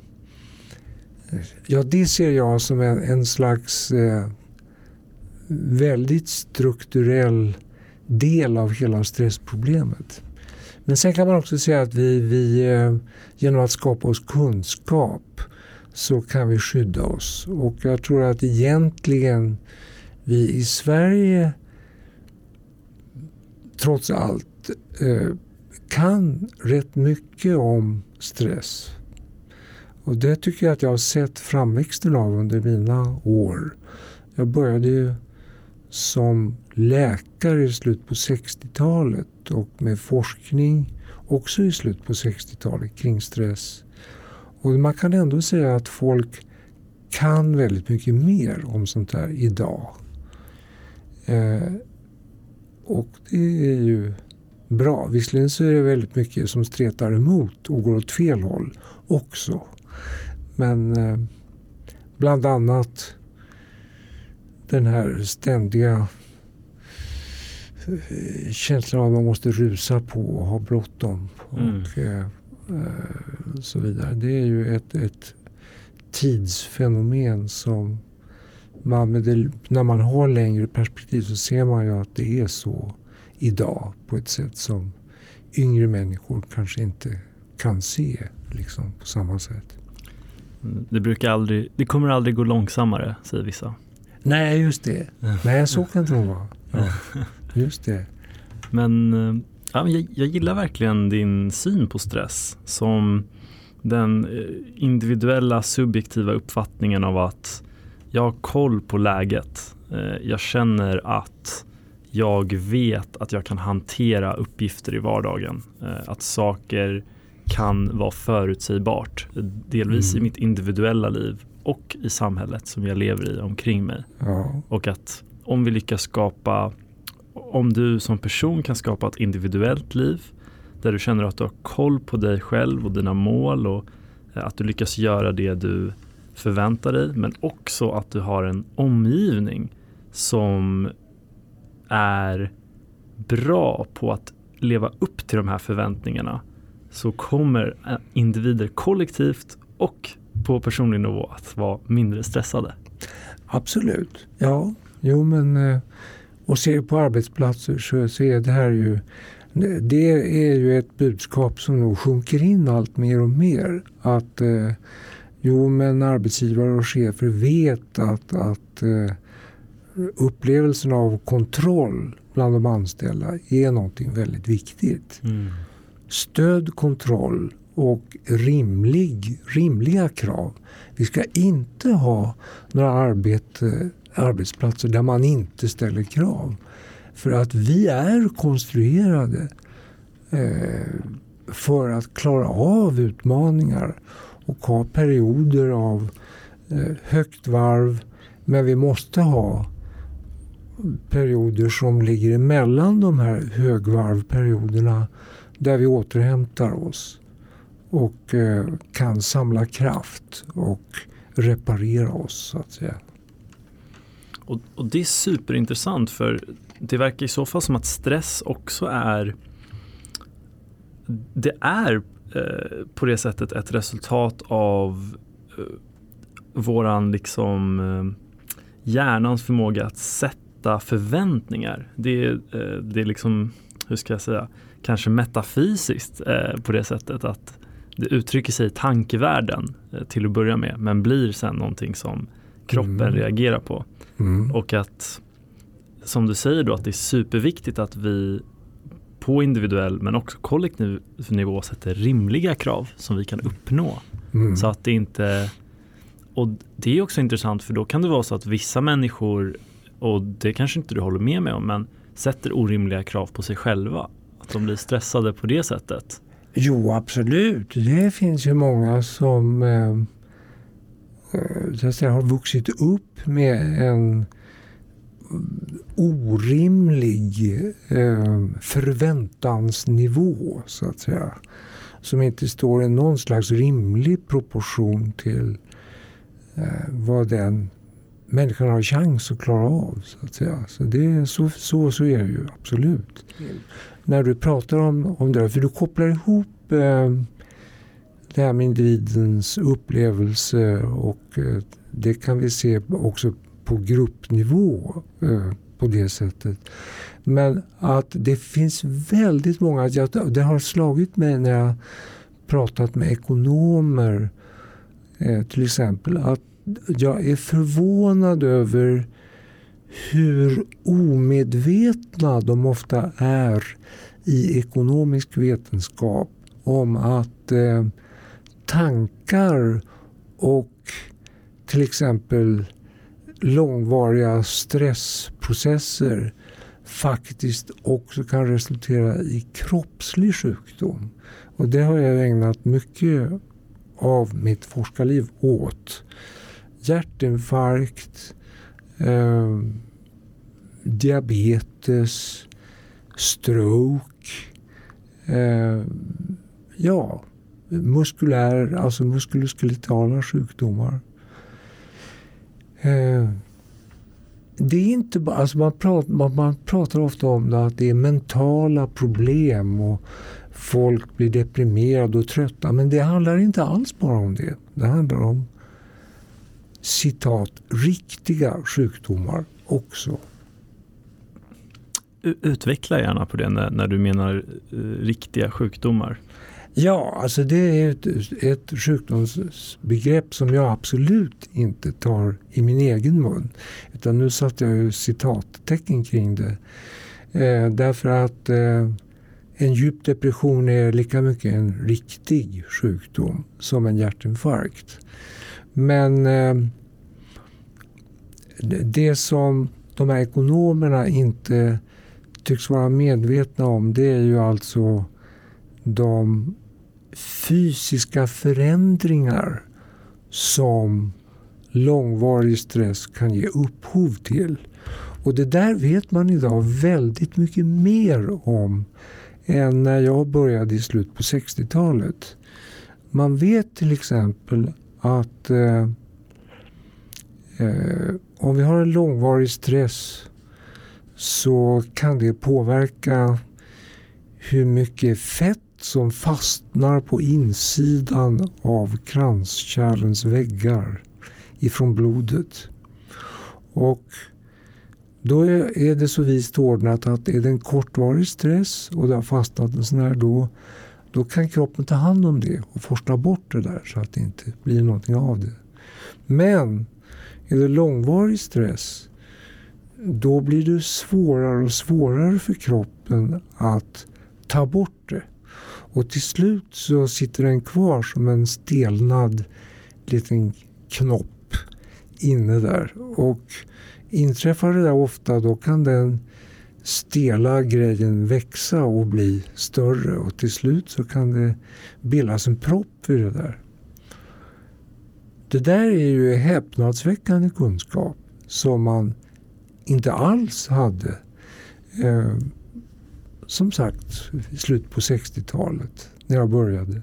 ja, det ser jag som en, en slags eh, väldigt strukturell del av hela stressproblemet. Men sen kan man också säga att vi, vi eh, genom att skapa oss kunskap så kan vi skydda oss. Och jag tror att egentligen vi i Sverige trots allt eh, kan rätt mycket om stress. Och det tycker jag att jag har sett framväxten av under mina år. Jag började ju som läkare i slutet på 60-talet och med forskning också i slutet på 60-talet kring stress. Och man kan ändå säga att folk kan väldigt mycket mer om sånt här idag. Eh, och det är ju bra. Visserligen så är det väldigt mycket som stretar emot och går åt fel håll också. Men eh, bland annat den här ständiga eh, känslan av att man måste rusa på och ha bråttom. Mm. Och, eh, eh, så vidare. Det är ju ett, ett tidsfenomen som man det, när man har längre perspektiv så ser man ju att det är så idag på ett sätt som yngre människor kanske inte kan se liksom, på samma sätt. Det, brukar aldrig, det kommer aldrig gå långsammare, säger vissa. Nej, just det. Nej, så kan det nog vara. Ja, just det. Men eh, ja, jag, jag gillar verkligen din syn på stress som den eh, individuella subjektiva uppfattningen av att jag har koll på läget. Eh, jag känner att jag vet att jag kan hantera uppgifter i vardagen. Att saker kan vara förutsägbart. Delvis mm. i mitt individuella liv och i samhället som jag lever i omkring mig. Ja. Och att om vi lyckas skapa, om du som person kan skapa ett individuellt liv där du känner att du har koll på dig själv och dina mål och eh, att du lyckas göra det du förväntar dig men också att du har en omgivning som är bra på att leva upp till de här förväntningarna så kommer eh, individer kollektivt och på personlig nivå att vara mindre stressade. Absolut, ja. Jo men eh, och ser på arbetsplatser så, så är det här ju det är ju ett budskap som nog sjunker in allt mer och mer. Att eh, jo men arbetsgivare och chefer vet att, att eh, upplevelsen av kontroll bland de anställda är någonting väldigt viktigt. Mm. Stöd, kontroll och rimlig, rimliga krav. Vi ska inte ha några arbete, arbetsplatser där man inte ställer krav. För att vi är konstruerade eh, för att klara av utmaningar och ha perioder av eh, högt varv. Men vi måste ha perioder som ligger emellan de här högvarvperioderna där vi återhämtar oss och eh, kan samla kraft och reparera oss så att säga. Och, och, det är superintressant för det verkar i så fall som att stress också är det är eh, på det sättet ett resultat av eh, våran liksom eh, hjärnans förmåga att sätta förväntningar. Det eh, det är liksom, hur ska jag säga, kanske metafysiskt eh, på det sättet att det uttrycker sig i tankevärlden eh, till att börja med men blir sen någonting som kroppen mm. reagerar på. Mm. Och att som du säger då att det är superviktigt att vi på individuell men också kollektiv nivå sätter rimliga krav som vi kan uppnå. Mm. Så att det inte och det är också intressant för då kan det vara så att vissa människor och det kanske inte du håller med mig om men sätter orimliga krav på sig själva. Att de blir stressade på det sättet. Jo absolut, det finns ju många som eh, eh så att säga, har vuxit upp med en orimlig eh, förväntansnivå så att säga. Som inte står i någon slags rimlig proportion till eh, vad den människan har chans att klara av. Så att säga. Så, det, så, så, så är det ju absolut. När du pratar om, om det, för du kopplar ihop eh, det här med individens upplevelse och eh, det kan vi se också på gruppnivå eh, på det sättet. Men att det finns väldigt många, det har slagit mig när jag pratat med ekonomer eh, till exempel, att jag är förvånad över hur omedvetna de ofta är i ekonomisk vetenskap om att eh, tankar och till exempel långvariga stressprocesser faktiskt också kan resultera i kroppslig sjukdom. Och det har jag ägnat mycket av mitt forskarliv åt. Hjärtinfarkt, eh, diabetes, stroke, eh, ja, muskulär, alltså muskuloskeletala sjukdomar. Eh, det är inte bara, alltså man, pratar, man, man pratar ofta om det, att det är mentala problem och folk blir deprimerade och trötta. Men det handlar inte alls bara om det. Det handlar om citat, riktiga sjukdomar också. Utveckla gärna på det när, när du menar uh, riktiga sjukdomar. Ja, alltså det är ett, ett sjukdomsbegrepp som jag absolut inte tar i min egen mun. Utan nu satte jag ju citattecken kring det. Eh, därför att eh, en djup depression är lika mycket en riktig sjukdom som en hjärtinfarkt. Men eh, det som de här ekonomerna inte tycks vara medvetna om det är ju alltså de fysiska förändringar som långvarig stress kan ge upphov till. Och det där vet man idag väldigt mycket mer om än när jag började i slutet på 60-talet. Man vet till exempel att eh, eh, om vi har en långvarig stress så kan det påverka hur mycket fett som fastnar på insidan av kranskärlens väggar ifrån blodet. Och då är det så vist ordnat att är det en kortvarig stress och det har fastnat en sån här då, då kan kroppen ta hand om det och forsla bort det där så att det inte blir någonting av det. Men är det långvarig stress då blir det svårare och svårare för kroppen att ta bort det. Och till slut så sitter den kvar som en stelnad liten knopp inne där. Och inträffar det där ofta då kan den stela grejen växa och bli större och till slut så kan det bildas en propp i det där. Det där är ju häpnadsväckande kunskap som man inte alls hade eh, som sagt i slutet på 60-talet när jag började.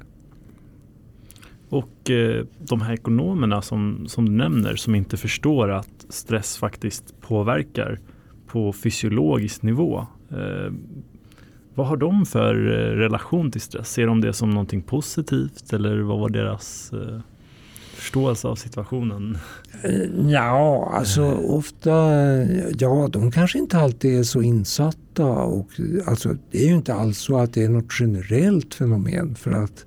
Och eh, de här ekonomerna som, som du nämner som inte förstår att stress faktiskt påverkar på fysiologisk nivå. Eh, vad har de för eh, relation till stress? Ser de det som någonting positivt eller vad var deras eh, förståelse av situationen? Eh, ja, alltså ofta, ja de kanske inte alltid är så insatta och alltså det är ju inte alls så att det är något generellt fenomen för att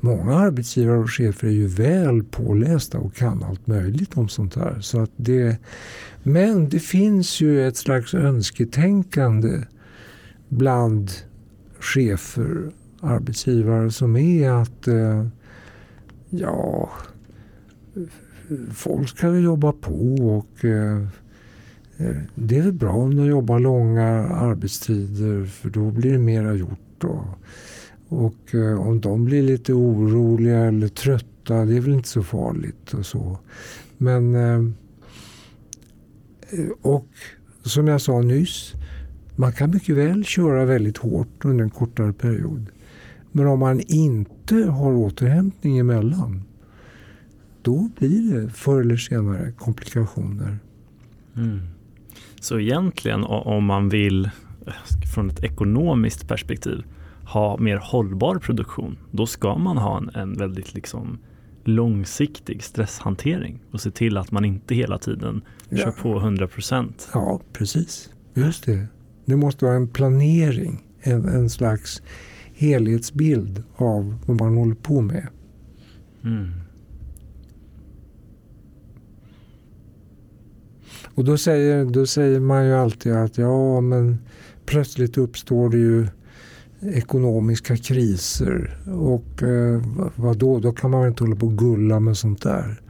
många arbetsgivare och chefer är ju väl pålästa och kan allt möjligt om sånt här. Så att det, men det finns ju ett slags önsketänkande bland chefer, arbetsgivare som är att eh, ja, folk ska väl jobba på och eh, eh, det är väl bra om de jobbar långa arbetstider för då blir det mera gjort. Då. Och eh, om de blir lite oroliga eller trötta, det är väl inte så farligt och så. Men eh, Eh, och som jag sa nyss, man kan mycket väl köra väldigt hårt under en kortare period. Men om man inte har återhämtning emellan då blir det förr eller senare komplikationer. Mm. Så egentligen om man vill från ett ekonomiskt perspektiv ha mer hållbar produktion, då ska man ha en, en väldigt liksom långsiktig stresshantering och se till att man inte hela tiden ja. kör på 100 procent. Ja, precis. Just det. Det måste vara en planering, en, en slags helhetsbild av vad man håller på med. Mm. Och då säger, då säger man ju alltid att ja men plötsligt uppstår det ju ekonomiska kriser och eh, vadå, då? Kan man väl inte hålla på och gulla med sånt där.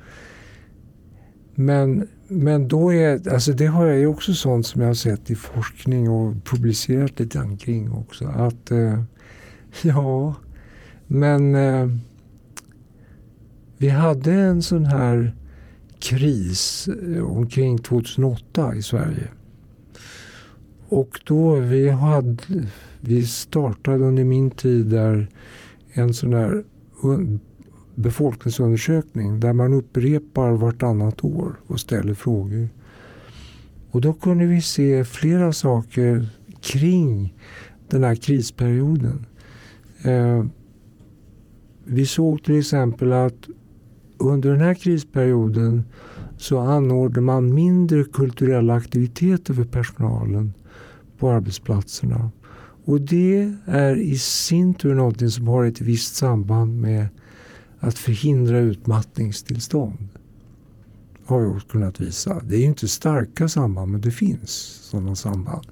Men, men då är, alltså det har jag ju också sånt som jag har sett i forskning och publicerat lite grann kring också. Att eh, ja, men eh, vi hade en sån här kris eh, omkring 2008 i Sverige. Och då vi hade, vi startade under min tid där en sån här befolkningsundersökning där man upprepar vartannat år och ställer frågor. Och då kunde vi se flera saker kring den här krisperioden. Eh, vi såg till exempel att under den här krisperioden så anordnade man mindre kulturella aktiviteter för personalen på arbetsplatserna. Och det är i sin tur något som har ett visst samband med att förhindra utmattningstillstånd. Har jag kunnat visa. Det är inte starka samband men det finns sådana samband.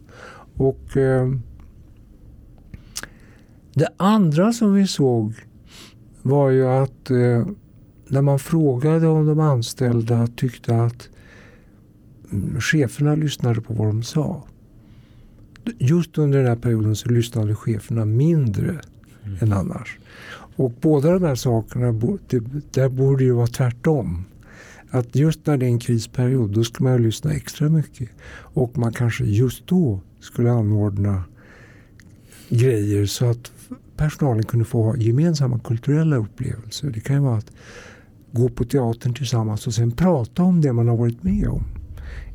Och eh, Det andra som vi såg var ju att eh, när man frågade om de anställda tyckte att mm, cheferna lyssnade på vad de sa. Just under den här perioden så lyssnade cheferna mindre mm. än annars. Och båda de här sakerna, där borde ju vara tvärtom. Att just när det är en krisperiod då ska man lyssna extra mycket. Och man kanske just då skulle anordna grejer så att personalen kunde få gemensamma kulturella upplevelser. Det kan ju vara att gå på teatern tillsammans och sen prata om det man har varit med om.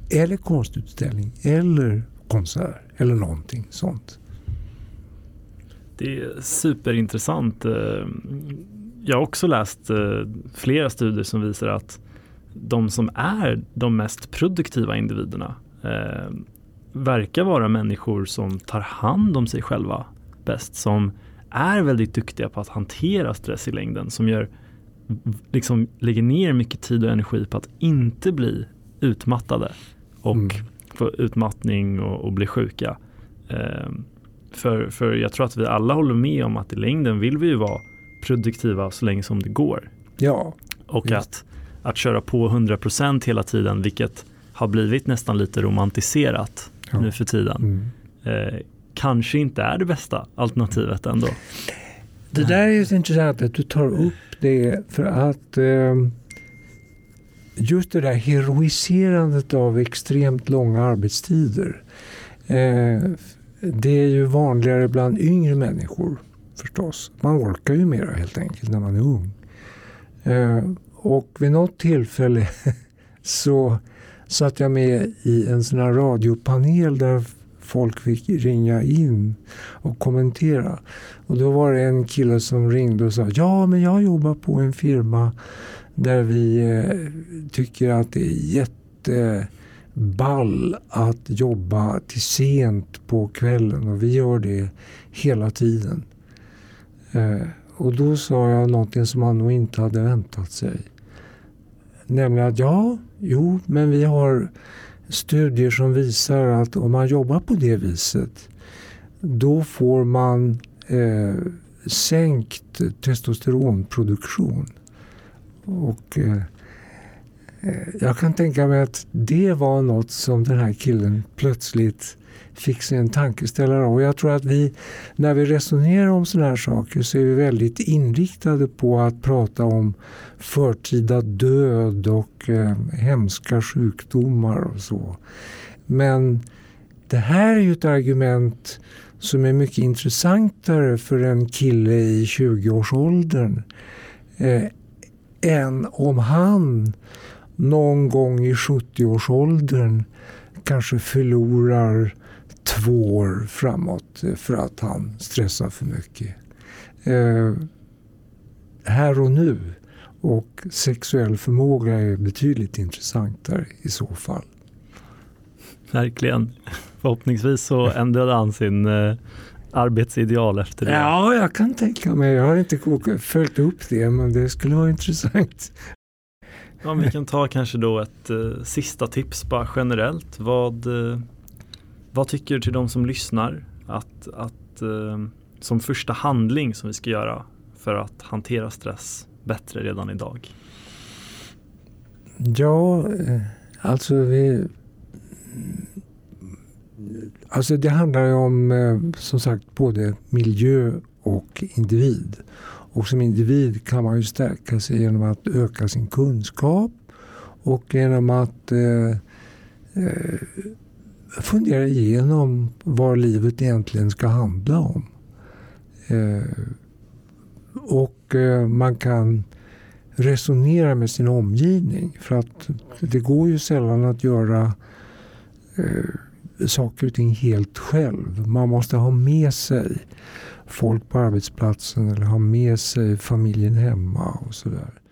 Eller konstutställning eller konsert eller någonting sånt. Det är superintressant. Eh, jag har också läst eh, flera studier som visar att de som är de mest produktiva individerna eh, verkar vara människor som tar hand om sig själva bäst, som är väldigt duktiga på att hantera stress i längden, som gör, liksom lägger ner mycket tid och energi på att inte bli utmattade och mm. Få utmattning och, och bli sjuka. Eh, för, för jag tror att vi alla håller med om att i längden vill vi ju vara produktiva så länge som det går. Ja. Och att, att köra på 100% hela tiden, vilket har blivit nästan lite romantiserat ja. nu för tiden. Mm. Eh, kanske inte är det bästa alternativet ändå. Det där är ju intressant att du tar upp det för att eh, just det där heroiserandet av extremt långa arbetstider. Eh, det är ju vanligare bland yngre människor förstås. Man orkar ju mera helt enkelt när man är ung. Eh, och vid något tillfälle så satt jag med i en sån här radiopanel där folk fick ringa in och kommentera. Och då var det en kille som ringde och sa ja men jag jobbar på en firma där vi eh, tycker att det är jätteball att jobba till sent på kvällen och vi gör det hela tiden. Eh, och då sa jag någonting som han nog inte hade väntat sig. Nämligen att ja, jo, men vi har studier som visar att om man jobbar på det viset då får man eh, sänkt testosteronproduktion. Och eh, eh, jag kan tänka mig att det var något som den här killen plötsligt fick sig en tankeställare av. Och jag tror att vi, när vi resonerar om sådana här saker så är vi väldigt inriktade på att prata om förtida död och eh, hemska sjukdomar och så. Men det här är ju ett argument som är mycket intressantare för en kille i 20-årsåldern eh, än om han någon gång i 70-årsåldern kanske förlorar två år framåt för att han stressar för mycket. Eh, här och nu och sexuell förmåga är betydligt intressantare i så fall. Verkligen. Förhoppningsvis så ändrade han sin eh, arbetsideal efter det. Ja, jag kan tänka mig. Jag har inte följt upp det, men det skulle vara intressant. Ja, vi kan ta kanske då ett eh, sista tips bara generellt. Vad, eh, vad tycker du till de som lyssnar att, att eh, som första handling som vi ska göra för att hantera stress bättre redan idag? Ja, eh, alltså vi Alltså det handlar ju om eh, som sagt både miljö och individ. Och som individ kan man ju stärka sig genom att öka sin kunskap och genom att eh, eh, fundera igenom vad livet egentligen ska handla om. Eh, och eh, man kan resonera med sin omgivning. För att det går ju sällan att göra eh, saker och ting helt själv. Man måste ha med sig folk på arbetsplatsen eller ha med sig familjen hemma och sådär.